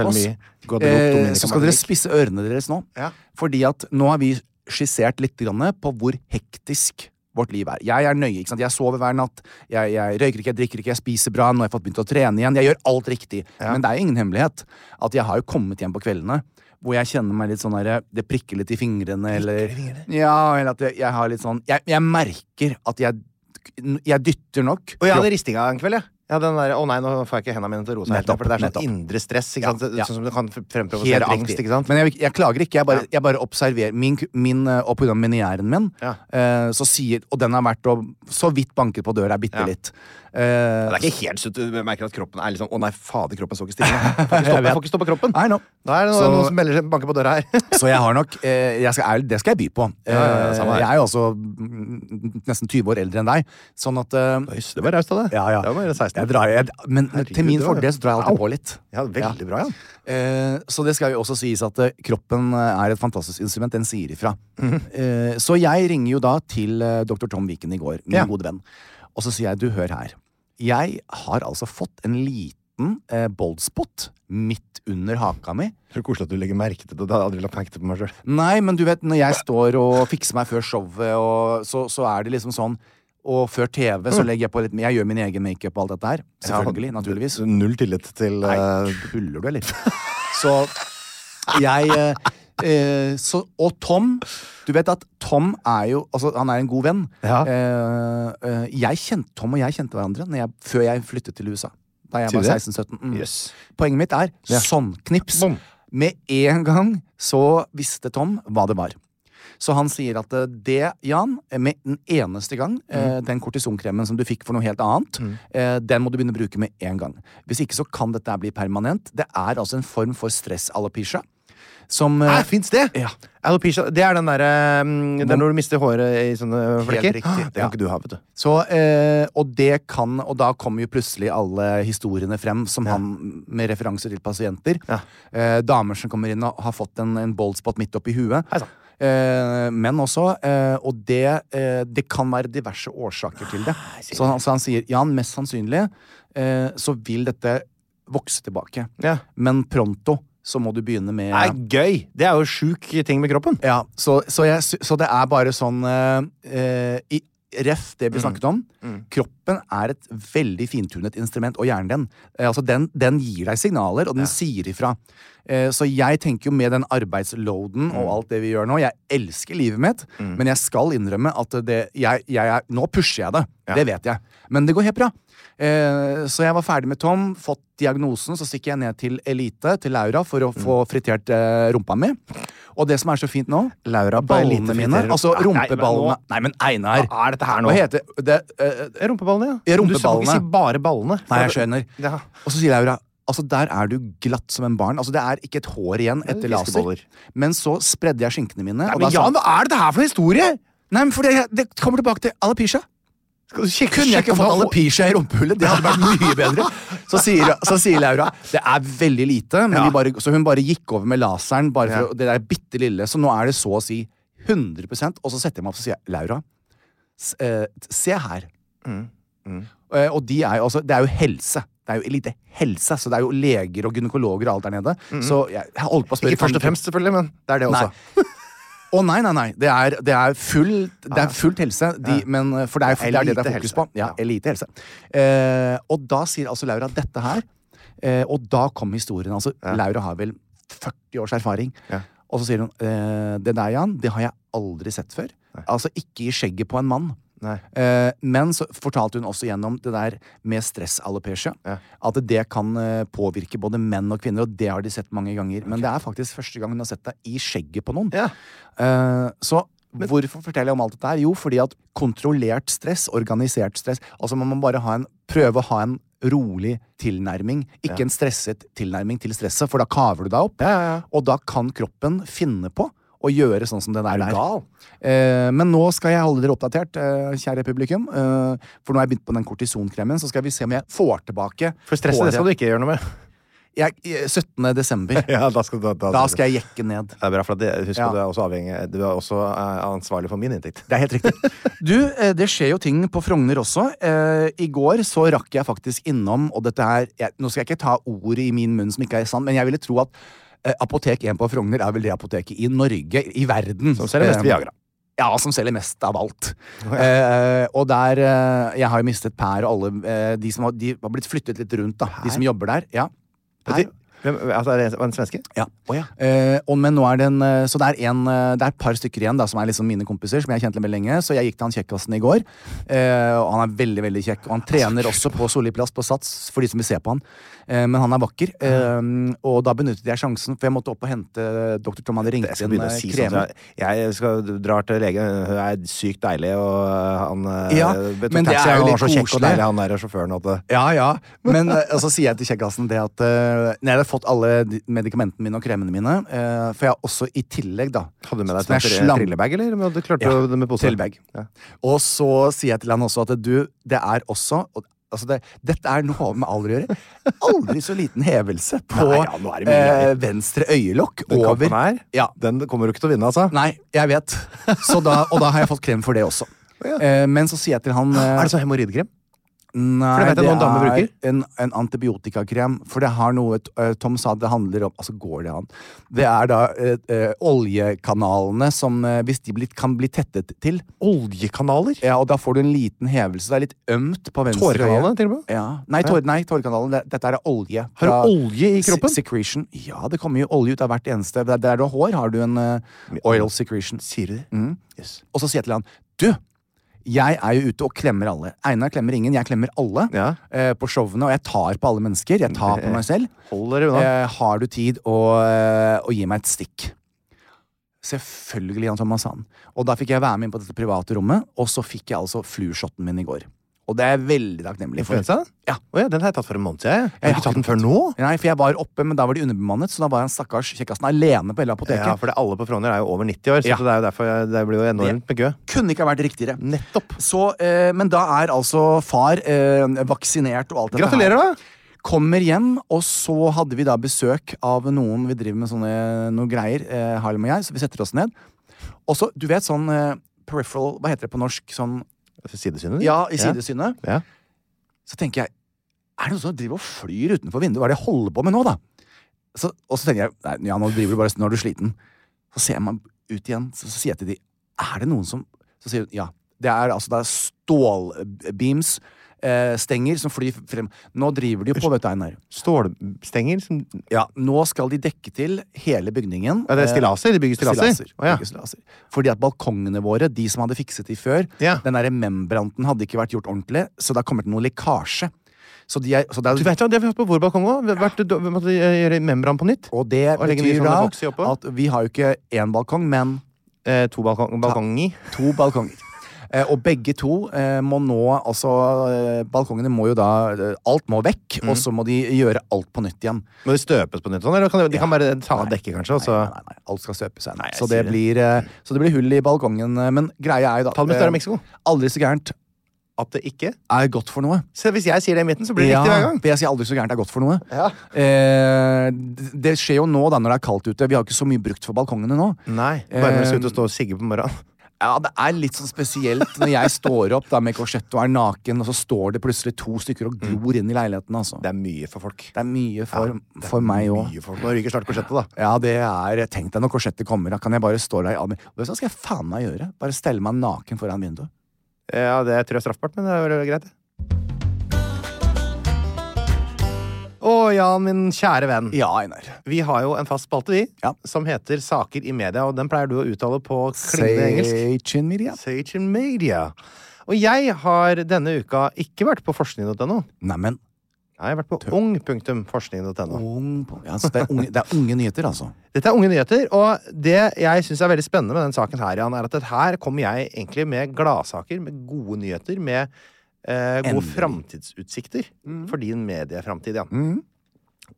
Guadeloupe, Eh, så skal dere spisse ørene deres nå. Ja. Fordi at nå har vi skissert litt grann på hvor hektisk vårt liv er. Jeg er nøye. ikke sant? Jeg sover hver natt. Jeg, jeg røyker ikke, jeg drikker ikke, jeg spiser bra. Nå har jeg fått begynt å trene igjen. Jeg gjør alt riktig. Men det er jo ingen hemmelighet at jeg har jo kommet hjem på kveldene hvor jeg kjenner meg litt sånn der, Det prikker litt i fingrene, eller Ja, eller at jeg, jeg har litt sånn jeg, jeg merker at jeg Jeg dytter nok. Og jeg hadde ristinga en kveld, jeg. Ja, den derre å nei, nå får jeg ikke hendene mine til å roe seg. Nettopp, For det er sånn nettopp. indre stress, ikke sant? ja. Sånn som det kan fremprovosere angst, riktig. ikke sant? Men jeg, jeg klager ikke. Jeg bare, jeg bare observerer min, min eh, Og grunn av min, Ja. eh, så sier Og den har vært og så vidt banket på døra bitte Ja. litt. Eh, Det er ikke helt slutt. Du merker at kroppen er sånn Å nei, fader, kroppen står ikke stille. [laughs] Jeg får ikke stoppe, jeg får ikke stå kroppen. Nei, no. Da er det noen, Så- noen som melder seg banker på døra her. [laughs] Så jeg har nok eh, jeg skal, Det skal jeg by på. Ja, ja, ja, Eh, jeg er jo også mm, nesten 20 år eldre enn deg. Sånn at Jøss, det var raust av deg. ja, ja. Det var bare 16. Jeg drar, jeg, men Herregud, til min fordel så drar jeg alltid på litt. Ja, veldig bra, ja. Så det skal jo også sies at kroppen er et fantastisk instrument. Den sier ifra. Mhm. eh, så jeg ringer jo da til dr. Tom Viken i går, min Ja. gode venn. Og så sier jeg du, hør her. Jeg har altså fått en liten eh, boldspot midt under haka mi. Så koselig at du legger merke til det. Det har aldri lagt merke til det på meg sjøl. Nei, men du vet, når jeg står og fikser meg før showet, og så, så er det liksom sånn Og før TV så legger jeg på litt Jeg gjør min egen makeup og alt dette her. Selvfølgelig. naturligvis. Null tillit til Nei, eh, tuller du, eller? Så [laughs] jeg eh, eh, så, Og Tom Du vet at Tom er jo Altså, han er en god venn. Ja. Eh, eh, jeg kjente, Tom og jeg kjente hverandre jeg, før jeg flyttet til USA. Da jeg var 16-17. Mm. Yes. Poenget mitt er sånn knips. Bom. Med en gang så visste Tom hva det var. Så han sier at eh, det, Jan, eh, med den eneste gang, eh, Mm. den kortisonkremen som du fikk for noe helt annet, eh, den må du begynne å bruke med en gang. Hvis ikke så kan dette bli permanent. Det er altså en form for stress-alopecia. Som Her fins det? Ja. Alopecia, det er den derre mm, Det er når du mister håret i sånne flekker. riktig, Det ja. kan ikke du ha, vet du. Så, eh, og det kan Og da kommer jo plutselig alle historiene frem som han med referanser til pasienter. Ja. Eh, damer som kommer inn og har fått en, en boldspot midt oppi huet. Hei. Eh, menn også. Eh, og det, eh, det kan være diverse årsaker til det. Så han, så han sier ja, mest sannsynlig eh, så vil dette vokse tilbake. Ja. Men pronto så må du begynne med Nei, gøy! Det er jo sjuk ting med kroppen. ja, så, så, jeg, så det er bare sånn eh, eh, i, Ref det vi snakket om. Kroppen er et veldig fintunet instrument, og hjernen din. Eh, altså den, den gir deg signaler, og den sier ifra. Eh, så jeg tenker jo med den arbeidsloaden og alt det vi gjør nå Jeg elsker livet mitt, men jeg skal innrømme at det, jeg, jeg er, nå pusher jeg det. Det vet jeg. Men det går helt bra. Eh, så jeg var ferdig med Tom, fått diagnosen, så stikker jeg ned til Elite, til Laura, for å få fritert eh, rumpa mi. Og det som er så fint nå Laura Ballene mine, altså nei, rumpeballene Nei, men Einar! Hva er dette her nå? Hva heter det? eh, Rumpeballene, Ja, Du skal ikke si bare ballene. Nei, jeg skjønner. Ja. Og så sier Laura Altså, Der er du glatt som en barn. Altså, Det er ikke et hår igjen etter laser. Men så spredde jeg skinkene mine. Nei, men Jan, hva er dette her for en historie? Nei, men for det, det kommer tilbake til alopecia. Skal du sjekke, Kunne jeg ikke fått alopecia i rumpehullet? Det hadde vært mye [laughs] bedre. Så sier, så sier Laura det er veldig lite, men Ja. bare, så hun bare gikk over med laseren bare for Ja. det der bitte lille. Så nå er det så å si 100% Og så setter jeg meg opp og sier Laura, eh, se her. Mm, Mm. og de er jo, altså, det er jo helse. Det er jo elite helse, så det er jo leger og gynekologer og alt der nede. Så jeg, jeg holdt på å spørre Ikke først og fremst, selvfølgelig, men det er det også. [laughs] Å nei, nei, nei. Det er, det er, full, det er fullt helse. De, men, eh, for det er, det er det det er fokus på. Ja, elite helse. Eh, og da sier altså Laura dette her. Eh, og da kom historien. Altså, Laura har vel 40 års erfaring. Ja. Og så sier hun eh, det der, Jan, det har jeg aldri sett før. Altså ikke i skjegget på en mann. Nei. Eh, men så fortalte hun også gjennom det der med stress-alopecia. Ja. At det kan eh, påvirke både menn og kvinner, og det har de sett mange ganger. Men det er faktisk første gang hun har sett det i skjegget på noen. Ja. Eh, så hvorfor forteller jeg om alt dette her? Jo, fordi at kontrollert stress, organisert stress Altså man må bare ha en, prøve å ha en rolig tilnærming. Ikke en stresset tilnærming til stresset, for da kaver du deg opp. Ja, ja, ja. Og da kan kroppen finne på å gjøre sånn som der Er der. Eh, men nå skal jeg holde dere oppdatert, eh, kjære publikum. Eh, for nå har jeg begynt på den kortisonkremen, så skal vi se om jeg får tilbake For stresset det skal du ikke gjøre noe med. Jeg, 17. desember. [laughs] Ja, da skal, da, Da skal jeg jekke ned. Det er bra, for det, husk Ja. du er også avhengig Du er også eh, ansvarlig for min inntekt. Det er helt riktig. Du, eh, det skjer jo ting på Frogner også. Eh, I går så rakk jeg faktisk innom, og dette her jeg, Nå skal jeg ikke ta ordet i min munn som ikke er sant, men jeg ville tro at eh, Apotek 1 på Frogner er vel det apoteket i Norge, i verden. Som selger mest Eh, Viagra. Ja, som selger mest av alt. eh, og der eh, Jeg har jo mistet Per og alle eh, de som har, de har blitt flyttet litt rundt, da. De som jobber der. Ja. Per. Hvem, altså, er det en svenske? Ja. Eh, og, men nå er det en eh, Så det er, en, eh, det er et par stykker igjen da som er liksom mine kompiser, som jeg har kjent veldig lenge. Så jeg gikk til han kjekkasen i går. Eh, og han er veldig veldig kjekk. Og han trener også på Solli plass på Sats, for de som vil se på han. Eh, men han er vakker. Eh, og da benyttet jeg sjansen, for jeg måtte opp og hente doktor Tom hadde ringt Jeg skal inn si sånn. Jeg, skal dra til legen. Hun er sykt deilig, og han Ja, men det er jo han litt var så kjekk og koselig. deilig, han der sjåføren. Ja, ja. Men så sier jeg til kjekkasen det at Nei, det hadde fått alle medikamentene mine og kremene mine Uh, For jeg har også i tillegg, da hadde du med deg slang- trillebag, eller? Men Du klarte Ja, det med pose? trillebag. Ja. Og så sier jeg til han også at du, det er også og, altså det, Dette er noe med alder å gjøre. Aldri så liten hevelse på Nei, ja, eh, venstre øyelokk Den over her, Ja. den kommer du ikke til å vinne, altså. Nei, jeg vet. Så da, og da har jeg fått krem for det også. ja. Eh, men så sier jeg til han eh, Er det sånn hemoroidekrem? Nei, For det vet jeg damer bruker. en, en antibiotikakrem. For det har noe eh, Tom sa det handler om Altså, går det an? Det er da eh, eh, oljekanalene som eh, Hvis de blir, kan bli tettet til Oljekanaler? Ja, og da får du en liten hevelse. Det er litt ømt på venstre Tårekanalene, til og med? Ja. Nei, tår, nei, tårekanalen. det- Dette er olje. Har du olje i kroppen? Secretion. Ja, det kommer jo olje ut av hvert eneste Der, der du har hår, har du en uh, oil secretion. Sier du det? Mm. Yes. Og så sier jeg til han Du! Jeg er jo ute og klemmer alle. Einar klemmer ingen, jeg klemmer alle Ja. eh, på showene. Og jeg tar på alle mennesker. Jeg tar på meg selv. Holder unna. Eh, har du tid å, eh, å gi meg et stikk? Selvfølgelig, Jan Thomas Hahn. Og da fikk jeg være med inn på dette private rommet, og så fikk jeg altså flushotten min i går. Og det er jeg veldig takknemlig for. Ja. Oh, ja, den har jeg tatt for en måned siden. Jeg. Jeg Har ikke tatt den før nå? Nei, for jeg var oppe, men da var de underbemannet, så da var han stakkars kjekkasen alene på hele apoteket. Ja, for det, alle på Frogner er jo over 90 år, så Ja. det er jo derfor jeg, det blir jo enormt med kø. Kunne ikke ha vært riktigere. Nettopp. Så, eh, men da er altså far eh, vaksinert og alt dette Gratulerer, her. da! Kommer hjem, og så hadde vi da besøk av noen Vi driver med sånne noe greier, eh, Harlem og jeg, så vi setter oss ned. Og så, du vet sånn eh, peripheral Hva heter det på norsk? Sånn Sidesynet? Ja, i sidesynet. Ja. Så tenker jeg Er det noen som driver og flyr utenfor vinduet? Hva er det jeg holder på med nå, da? Så, og så tenker jeg Nei, ja, nå driver du bare Nå er du sliten. Så ser man ut igjen, så, så sier jeg til de Er det noen som Så sier hun ja. Det er altså det er stålbeams, eh, stenger, som flyr frem. Nå driver de jo på, vet du, Einar. Stålstenger? Som, Ja, nå skal de dekke til hele bygningen. ja, det er Eh, stillaser? De bygger stillaser? Stillaser. Oh, ja. Stillaser. Fordi at balkongene våre, de som hadde fikset de før, Ja. den der membranten hadde ikke vært gjort ordentlig, så da kommer det noe lekkasje. Så de er, så det er, Du vet hva, Det har vi hatt på vår balkong òg. Vi måtte gjøre membran på nytt. og det Og betyr da at vi har jo ikke én balkong, men Eh, to balkong, balkonger. to balkonger. Eh, og begge to eh, må nå Altså, eh, balkongene må jo da eh, Alt må vekk, Mm. og så må de gjøre alt på nytt igjen. Må de støpes på nytt? Sånn, eller kan de, de kan bare ta av dekket, kanskje? Nei, nei, nei, alt skal støpes igjen. Så det, blir, eh, så det blir hull i balkongen. eh, Men greia er jo da med eh, Mexico. Aldri så gærent At det ikke er godt for noe. Så hvis jeg sier det i midten, så blir det riktig hver gang. jeg sier aldri så gærent er godt for noe. Ja. Eh, det skjer jo nå da når det er kaldt ute. Vi har ikke så mye brukt for balkongene nå. Nei. Bare når du ut Eh, og stå og sigge på morgenen. Ja, Det er litt sånn spesielt når jeg står opp da med korsett og er naken, og så står det plutselig to stykker og glor inn i leiligheten. altså. Det er mye for folk. Det er mye for, Ja, er for meg òg. Nå ryker snart korsettet, da. Ja, det er Tenk deg når korsettet kommer. Da kan jeg bare stå der i Vet hva skal jeg faen meg gjøre? Bare stelle meg naken foran vinduet. Ja, det tror jeg er straffbart, men det er greit. Å, Jan, min kjære venn. Ja, Einar. Vi har jo en fast spalte, vi, Ja. som heter Saker i media, og den pleier du å uttale på klingende engelsk. Sage in media. Sage in Media. Og jeg har denne uka ikke vært på forskning.no. Neimen, Jeg har vært på ung.forskning.no. ung ja, så det, er unge, det er unge nyheter, altså. Dette er unge nyheter, og det jeg syns er veldig spennende med den saken her, Jan, er at her kommer jeg egentlig med gladsaker, med gode nyheter, med eh, gode framtidsutsikter for din medieframtid, Jan.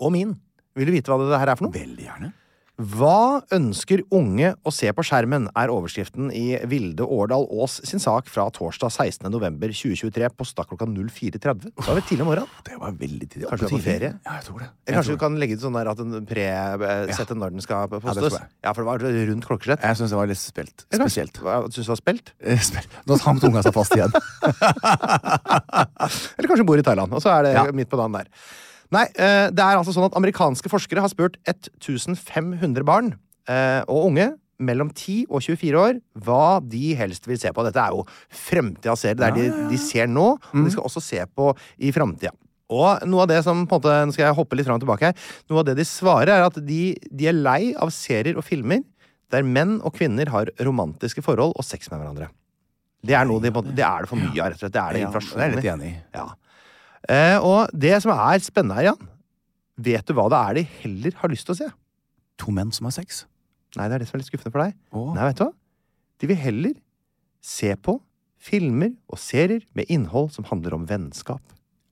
Og min. Vil du vite hva det her er for noe? Veldig gjerne. Hva ønsker unge å se på skjermen, er overskriften i Vilde Årdal Aas sin sak fra torsdag 16. november 2023, posta klokka 04.30. Da er vi tidlig om morgenen. Det var veldig tidlig. Kanskje du er på ferie? Ja, jeg tror det. Jeg kanskje du kan legge ut sånn der at en pre-sette når den skal postes? Ja. Ja, for det var rundt klokkeslett. Jeg syns det var litt spelt. Spesielt. Syns du det var spelt? Eh, spelt. Nå samt tunga seg fast igjen. [laughs] Eller kanskje bor i Thailand, og så er det Ja. midt på dagen der. Nei, eh, det er altså sånn at amerikanske forskere har spurt 1500 barn eh, og unge mellom 10 og 24 år hva de helst vil se på. Dette er jo fremtidas serier. Det er de, de ser nå, og de skal også se på i framtida. Og noe av det som på en måte, Nå skal jeg hoppe litt fram og tilbake her. Noe av det de svarer, er at de, de er lei av serier og filmer der menn og kvinner har romantiske forhold og sex med hverandre. Det er, noe de, på en måte- det er det for mye av, rett og slett. Det er det Ja, inflasjon det er jeg litt enig i. Ja. Eh, og det som er spennende her, Jan Vet du hva det er de heller har lyst til å se? To menn som har sex. Nei, det er det som er litt skuffende for deg. Åh. Nei, vet du hva? De vil heller se på filmer og serier med innhold som handler om vennskap.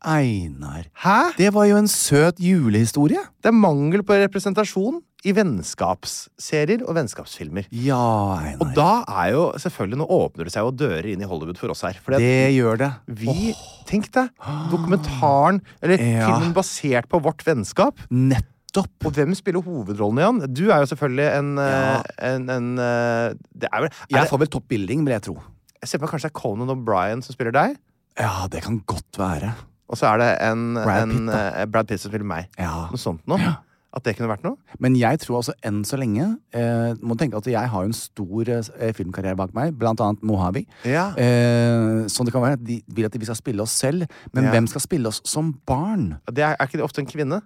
Einar. Hæ? Det var jo en søt julehistorie. Det er mangel på representasjon i vennskapsserier og vennskapsfilmer. Ja, Einar. Og da er jo selvfølgelig Nå åpner det seg jo dører inn i Hollywood for oss her. Fordi det gjør det. vi Tenk deg! Dokumentaren, eller Ja. filmen basert på vårt vennskap. Nettopp. Og hvem spiller hovedrollen, igjen? Du er jo selvfølgelig en, Ja. eh, en, en eh, Det er vel er Jeg får vel toppbilling, vil jeg tro. Jeg ser på kanskje det er Conan O'Brien som spiller deg? Ja, det kan godt være. Og så er det en Brad en, Pitt, eh, Brad Pitt som spiller meg. Ja. Noe sånt noe. Ja. At det kunne vært noe? Men jeg tror altså enn så lenge eh, Må tenke at jeg har jo en stor eh, filmkarriere bak meg, blant annet Mojave. Ja. Eh, sånn det kan være de vil at vi skal spille oss selv, men Ja. hvem skal spille oss som barn? Det er, er ikke det ofte en kvinne?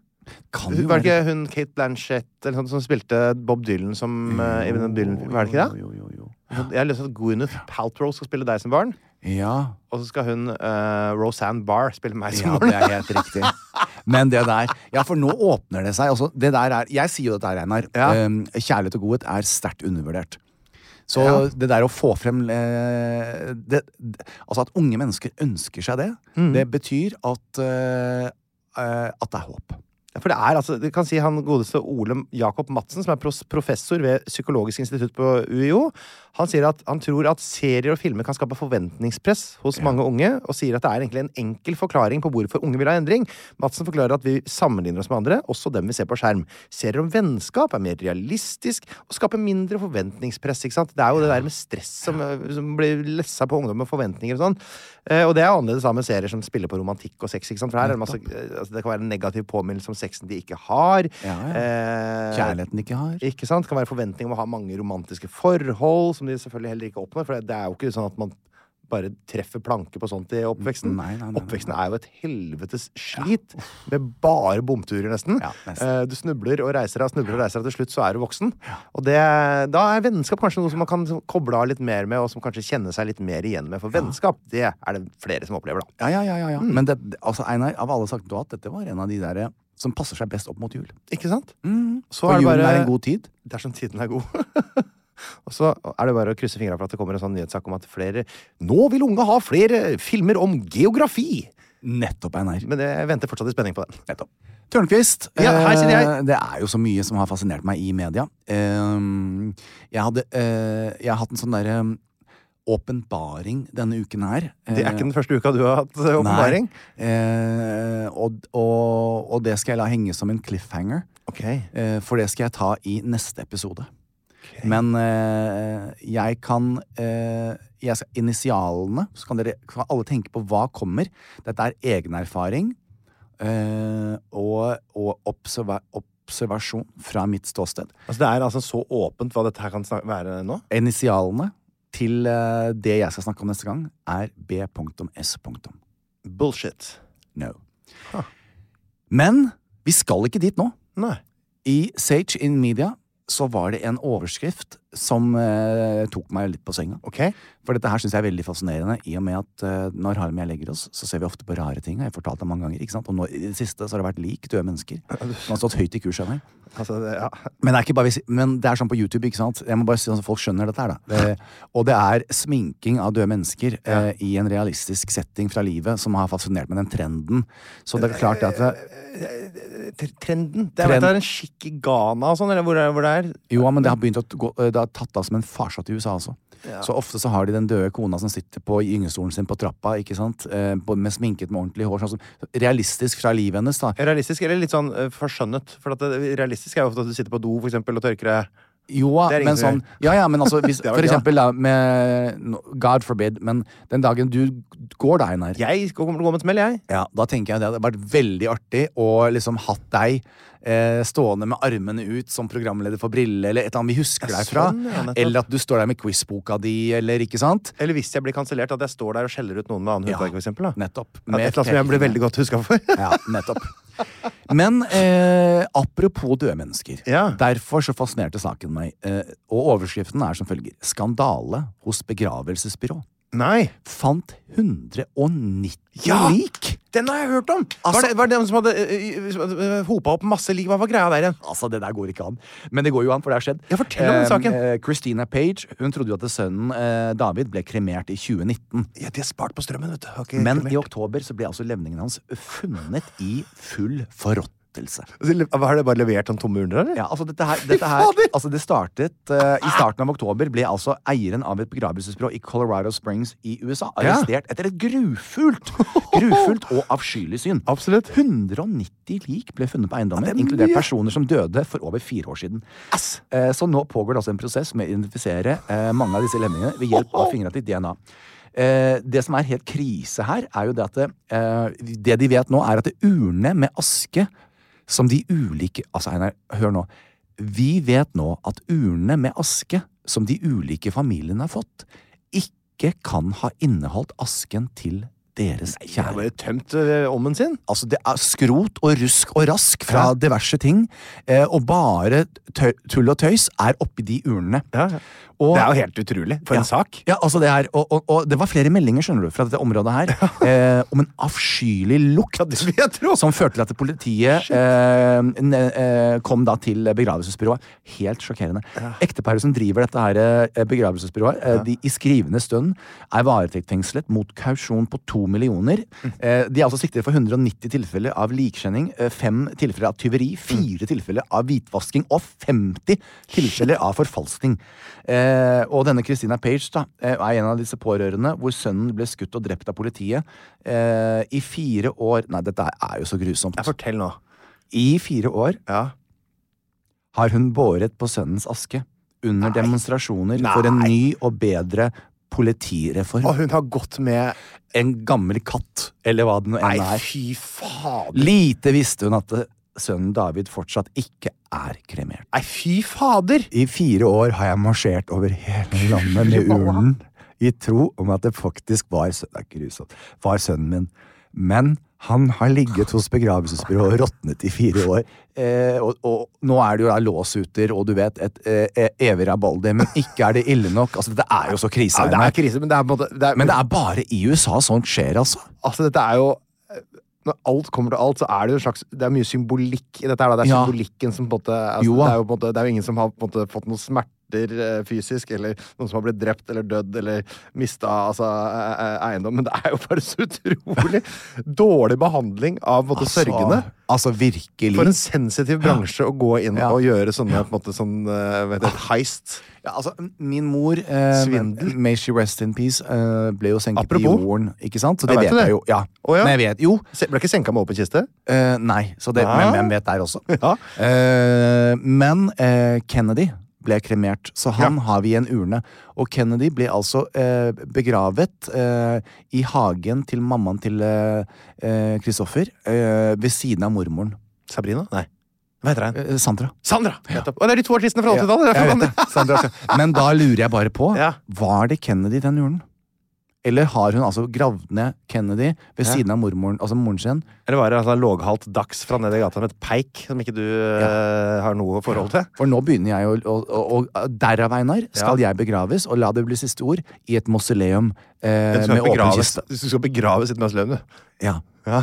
Kan jo var det ikke hun Kate Blanchett eller sånt, som spilte Bob Dylan som eh, i den Dylan Var det ikke det? Jo, jo, jo, jo. Jeg har lyst til at Gwyneth Paltrow skal spille deg som barn. Ja. Og så skal hun uh, Roseanne Barr spille meg som Ja, barn. det er helt riktig. [laughs] Men det der Ja, for nå åpner det seg. Altså, det der er Jeg sier jo dette Einar. Ja. Um, kjærlighet og godhet er sterkt undervurdert. Så Ja. det der å få frem eh, det, det, Altså at unge mennesker ønsker seg det, Mm. det betyr at eh, eh, At det er håp. For det er altså, du kan si han godeste Ole Jakob Madsen, som er professor ved Psykologisk institutt på UiO, han sier at han tror at serier og filmer kan skape forventningspress hos mange unge, og sier at det er egentlig en enkel forklaring på hvorfor unge vil ha endring. Madsen forklarer at vi sammenligner oss med andre, også dem vi ser på skjerm. Serier om vennskap er mer realistisk og skaper mindre forventningspress. ikke sant? Det er jo det der med stress som, som blir lessa på ungdom med forventninger og sånn. Eh, og det er annerledes da med serier som spiller på romantikk og sex. ikke sant? For her er det masse, eh, altså, det kan være en negativ påminnelse om sexen de ikke har. Ja, ja. Eh, Kjærligheten ikke har. ikke sant? Det kan være forventning om å ha mange romantiske forhold, som de selvfølgelig heller ikke oppnår. For det er jo ikke sånn at man bare treffer planke på sånt i oppveksten. Nei, nei, nei. Oppveksten er jo et helvetes slit, med bare bomturer, nesten. Ja, nesten. Eh, Du snubler og reiser deg, snubler og reiser deg, til slutt så er du voksen. Og det, da er vennskap kanskje noe som man kan liksom koble av litt mer med, og som kanskje kjenner seg litt mer igjen med. For vennskap, det er det flere som opplever, da. Ja, ja, ja. ja, Mm. Men det, altså, Einar, av alle sagt du har hatt, dette var en av de der som passer seg best opp mot jul. Ikke sant? Så For er det julen bare er en god tid. dersom tiden er god. [laughs] Og så er det bare å krysse fingra for at det kommer en sånn nyhetssak om at flere Nå vil unge ha flere filmer om geografi! Nettopp, Einar. Men jeg venter fortsatt i spenning på den. Nettopp. Tørnquist. Ja, eh, Det er jo så mye som har fascinert meg i media. Eh, jeg hadde eh, Jeg har hatt en sånn derre åpenbaring denne uken her. Det er ikke den første uka du har hatt åpenbaring? Eh, og, og, og det skal jeg la henge som en cliffhanger. Okay. Eh, for det skal jeg ta i neste episode. Men eh, jeg kan eh, jeg skal, Initialene, så kan dere kan alle tenke på hva kommer. Dette er egenerfaring eh, og, og observa, observasjon fra mitt ståsted. Altså, det er altså så åpent hva dette her kan være nå? Initialene til eh, det jeg skal snakke om neste gang, er B.S. Bullshit. No. Men vi skal ikke dit nå. Nei. I Sage in Media så var det en overskrift som eh, tok meg litt på senga. Okay. For dette her syns jeg er veldig fascinerende, i og med at eh, når Harlem og jeg legger oss, så ser vi ofte på rare ting. Jeg har fortalt det mange ganger. ikke sant? Og nå, i det siste så har det vært lik døde mennesker [laughs] som har stått høyt i kurs av meg. Altså, det, ja. Men det, er ikke bare, men det er sånn på YouTube, ikke sant? Jeg må bare si sånn at folk skjønner dette her, da. Det, [laughs] og det er sminking av døde mennesker eh, i en realistisk setting fra livet som har fascinert med den trenden. Så det er klart at det, Trenden? Det er, Trend- det er en skikk i Ghana og sånn, eller hvor, hvor det er? Jo, men det har begynt å gå Det tatt av som en farsott i USA også. Så ofte så har de den døde kona som sitter på gyngestolen sin på trappa, ikke sant? Eh, med sminket med ordentlig hår. Sånn realistisk fra livet hennes, da. Realistisk eller litt sånn uh, forskjønnet? For at det, realistisk er jo ofte at du sitter på do for eksempel, og tørker deg Jo, men sånn Ja, ja, men altså hvis, [laughs] For eksempel da, med God forbid, men den dagen du går deg nær Jeg kommer til å gå med et smell, jeg. Ja, da tenker jeg det hadde vært veldig artig å liksom hatt deg eh, stående med armene ut som programleder for Brille, eller et eller annet vi husker Ja, deg fra. sånn, ja, eller at du står der med quizboka di, eller ikke sant? Eller hvis jeg blir kansellert, at jeg står der og skjeller ut noen med annen Ja, hudfarge, for eksempel. Da. Nettopp. Med Et eller annet som jeg blir veldig godt huska for. Ja, nettopp. Men eh, apropos døde mennesker. Ja. Derfor så fascinerte saken meg. Eh, og overskriften er som følger. Skandale hos begravelsesbyrå. Nei! Fant 190 Ja! lik! Den har jeg hørt om! Altså- var, det, var det som hadde uh, hopa opp masse lik? Hva var greia der igjen? Altså, Det der går ikke an. Men det går jo an, for det har skjedd. Ja, fortell om den saken. Eh, Christina Page hun trodde jo at sønnen eh, David ble kremert i 2019. Ja, De har spart på strømmen, vet du. Okay, Men kremert. i oktober så ble altså levningen hans funnet i full forråtnelse. Har det bare levert sånn tomme urner, eller? Ja, altså dette her, dette her altså Det startet uh, I starten av oktober ble altså eieren av et begravelsesbyrå i Colorado Springs i USA Ja. arrestert etter et grufullt grufullt og avskyelig syn. Absolutt. 190 lik ble funnet på eiendommen, Ja, er inkludert personer som døde for over fire år siden. Uh, så nå pågår det altså en prosess med å identifisere uh, mange av disse lemmingene ved hjelp av fingeravtrykk DNA. Eh, det som er helt krise her, er jo det at det, eh, det de vet nå, er at urne med aske som de ulike Altså, Einar, hør nå. Vi vet nå at urnene med aske som de ulike familiene har fått, ikke kan ha inneholdt asken til deres kjære. Nei, tømt uh, ommen sin. Altså, det er skrot og rusk og rask fra diverse ting, eh, og bare tull og tøys er oppi de urnene. Og- det er jo helt utrolig. For Ja. en sak. Ja, altså det her, og, og, og det var flere meldinger skjønner du, fra dette området her [laughs] eh, om en avskyelig lukt. Som førte til at politiet eh, eh, kom da til begravelsesbyrået. Helt sjokkerende. Ekteparet som driver dette her eh, begravelsesbyrået, eh, de i skrivende stund er varetektsfengslet mot kausjon på to millioner. Eh, de er altså siktet for 190 tilfeller av likskjenning, eh, fem tilfeller av tyveri, fire tilfeller av hvitvasking og 50 tilfeller av forfalskning. Eh, og denne Christina Page da, eh, er en av disse pårørende hvor sønnen ble skutt og drept av politiet eh, i fire år Nei, dette er jo så grusomt. Jeg fortell nå. I fire år Ja. har hun båret på sønnens aske under demonstrasjoner Nei. for en ny og bedre politireform. Og hun har gått med En gammel katt, eller hva det nå Nei, enn er. fy fader. Lite visste hun at eh, sønnen David fortsatt ikke er kremert. Nei, fy fader! I fire år har jeg marsjert over hele landet med urnen i tro om at det faktisk var, sønnen, grusomt, var sønnen min. Men han har ligget hos begravelsesbyrået og råtnet i fire år. Eh, og, og nå er det jo da låsuter og du vet, et eh, evig rabalder, men ikke er det ille nok. Altså, det er jo så krise. Ja, det er krise, men det er måte det er, men det er bare i USA sånt skjer, altså. Altså, dette er jo Når alt kommer til alt, så er det jo en slags Det er mye symbolikk i dette. her da. Det er Ja. symbolikken som på en måte altså, det, er jo på en måte det er jo ingen som har på en måte fått noen smerter eh, fysisk, eller noen som har blitt drept eller dødd eller mista altså, eh, eh, eiendom. Men det er jo bare så utrolig [laughs] dårlig behandling av måte, altså, sørgende. Altså, virkelig. For en sensitiv bransje å gå inn Ja. og gjøre sånne på en måte sånn vet du, heist. Ja, altså, min mor, eh, Svindel. May she rest in peace, eh, ble jo senket Apropos. i jorden, ikke sant? Så det det vet vet det? jeg jo. Ja. Oh, ja. Men jeg vet jo. Ble ikke senka med åpen kiste? eh, nei, så det, Ah. men hvem vet der også. [laughs] Ja. Eh, men eh, Kennedy ble kremert, så han Ja. har vi i en urne. Og Kennedy ble altså eh, begravet eh, i hagen til mammaen til eh, eh, eh, ved siden av mormoren. Sabrina? Nei. Hva heter hun? Eh, Sandra. Sandra! Ja. Og det er de to artistene fra 80-tallet! Ja. Men da lurer jeg bare på, var det Kennedy i den urnen? Eller har hun altså gravd ned Kennedy ved siden av mormoren, altså moren sin? Eller var det altså låghalt dags fra nede i gata med et peik som ikke du eh, har noe forhold til? For nå begynner jeg å Og, derav, Einar, skal jeg begraves, og la det bli siste ord, i et mausoleum eh, med åpen kiste. du skal begraves i et mausoleum, du. Ja. Ja.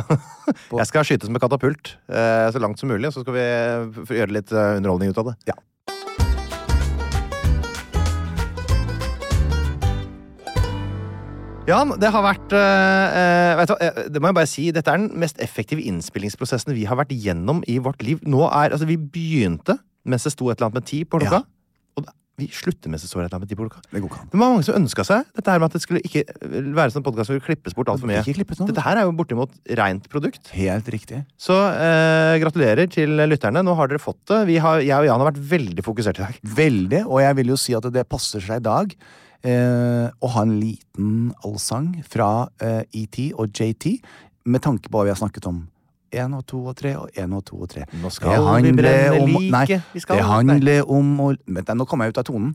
Jeg skal skytes med katapult eh, så langt som mulig, så skal vi gjøre litt eh, underholdning ut av det. Ja. Jan, det har vært uh, vet du, hva, eh, Det må jeg bare si, dette er den mest effektive innspillingsprosessen vi har vært gjennom i vårt liv. Nå er, altså Vi begynte mens det sto et eller annet med ti på klokka. Og vi slutter mens det står et eller annet med ti på klokka. Det. Det var mange som ønska seg dette her med at det skulle ikke være sånn podkast det klippes bort altfor mye. Dette her er jo bortimot rent produkt. Helt riktig. Så uh, gratulerer til lytterne. Nå har dere fått det. Vi har, jeg og Jan har vært veldig fokusert i dag. Veldig, og jeg vil jo si at det passer seg i dag eh, å ha en liten allsang fra eh, ET og JT med tanke på hva vi har snakket om. Én og to og tre og én og to og tre. Nå skal vi brenne om- Nei. Vi skal- det handler om å Vent, nå kommer jeg ut av tonen.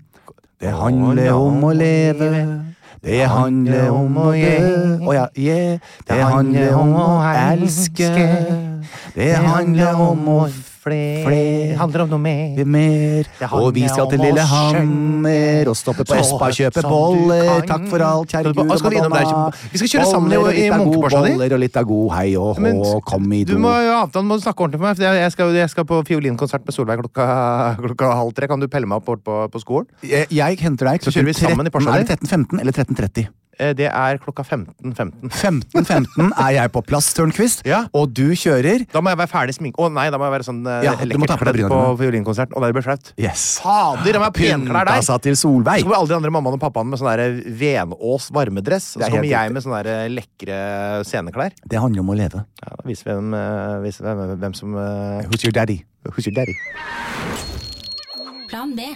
Det handler om å leve. Det handler om å dø. Å ja, yeah. Det handler om å elske. Det handler om å flere handler om noe mer. mer. Og vi skal til Lillehammer og stoppe på Espa og kjøpe boller. Takk for alt, kjære Gud skal vi skal kjøre sammen i- i Munkeporsja di. Boller og litt av god hei og hå, kom i du må jo avtale må du snakke ordentlig med meg. For jeg- skal, jeg skal på fiolinkonsert med Solveig klokka, klokka halv tre. Kan du pelle meg opp bort på, på skolen? Jeg, jeg henter deg Så kjører vi sammen i Porscha Er det 13.15 eller 13.30? Eh, Det er klokka 15.15. 15.15 er jeg på plass, Tørnquist, Ja. og du kjører Da må jeg være ferdig sminka. Å nei, da må jeg være sånn eh, Ja, du lekkert på fiolinkonserten. Og det blir flaut. Yes. Fader, jeg ha penklær der! Så kommer alle de andre mammaene og pappaene med sånn der Venås varmedress. Og så kommer jeg med sånne lekre sceneklær. Det handler om å leve. Ja, da viser vi hvem, eh, viser hvem, hvem som uh... Who's your daddy? Who's your daddy? Plan B.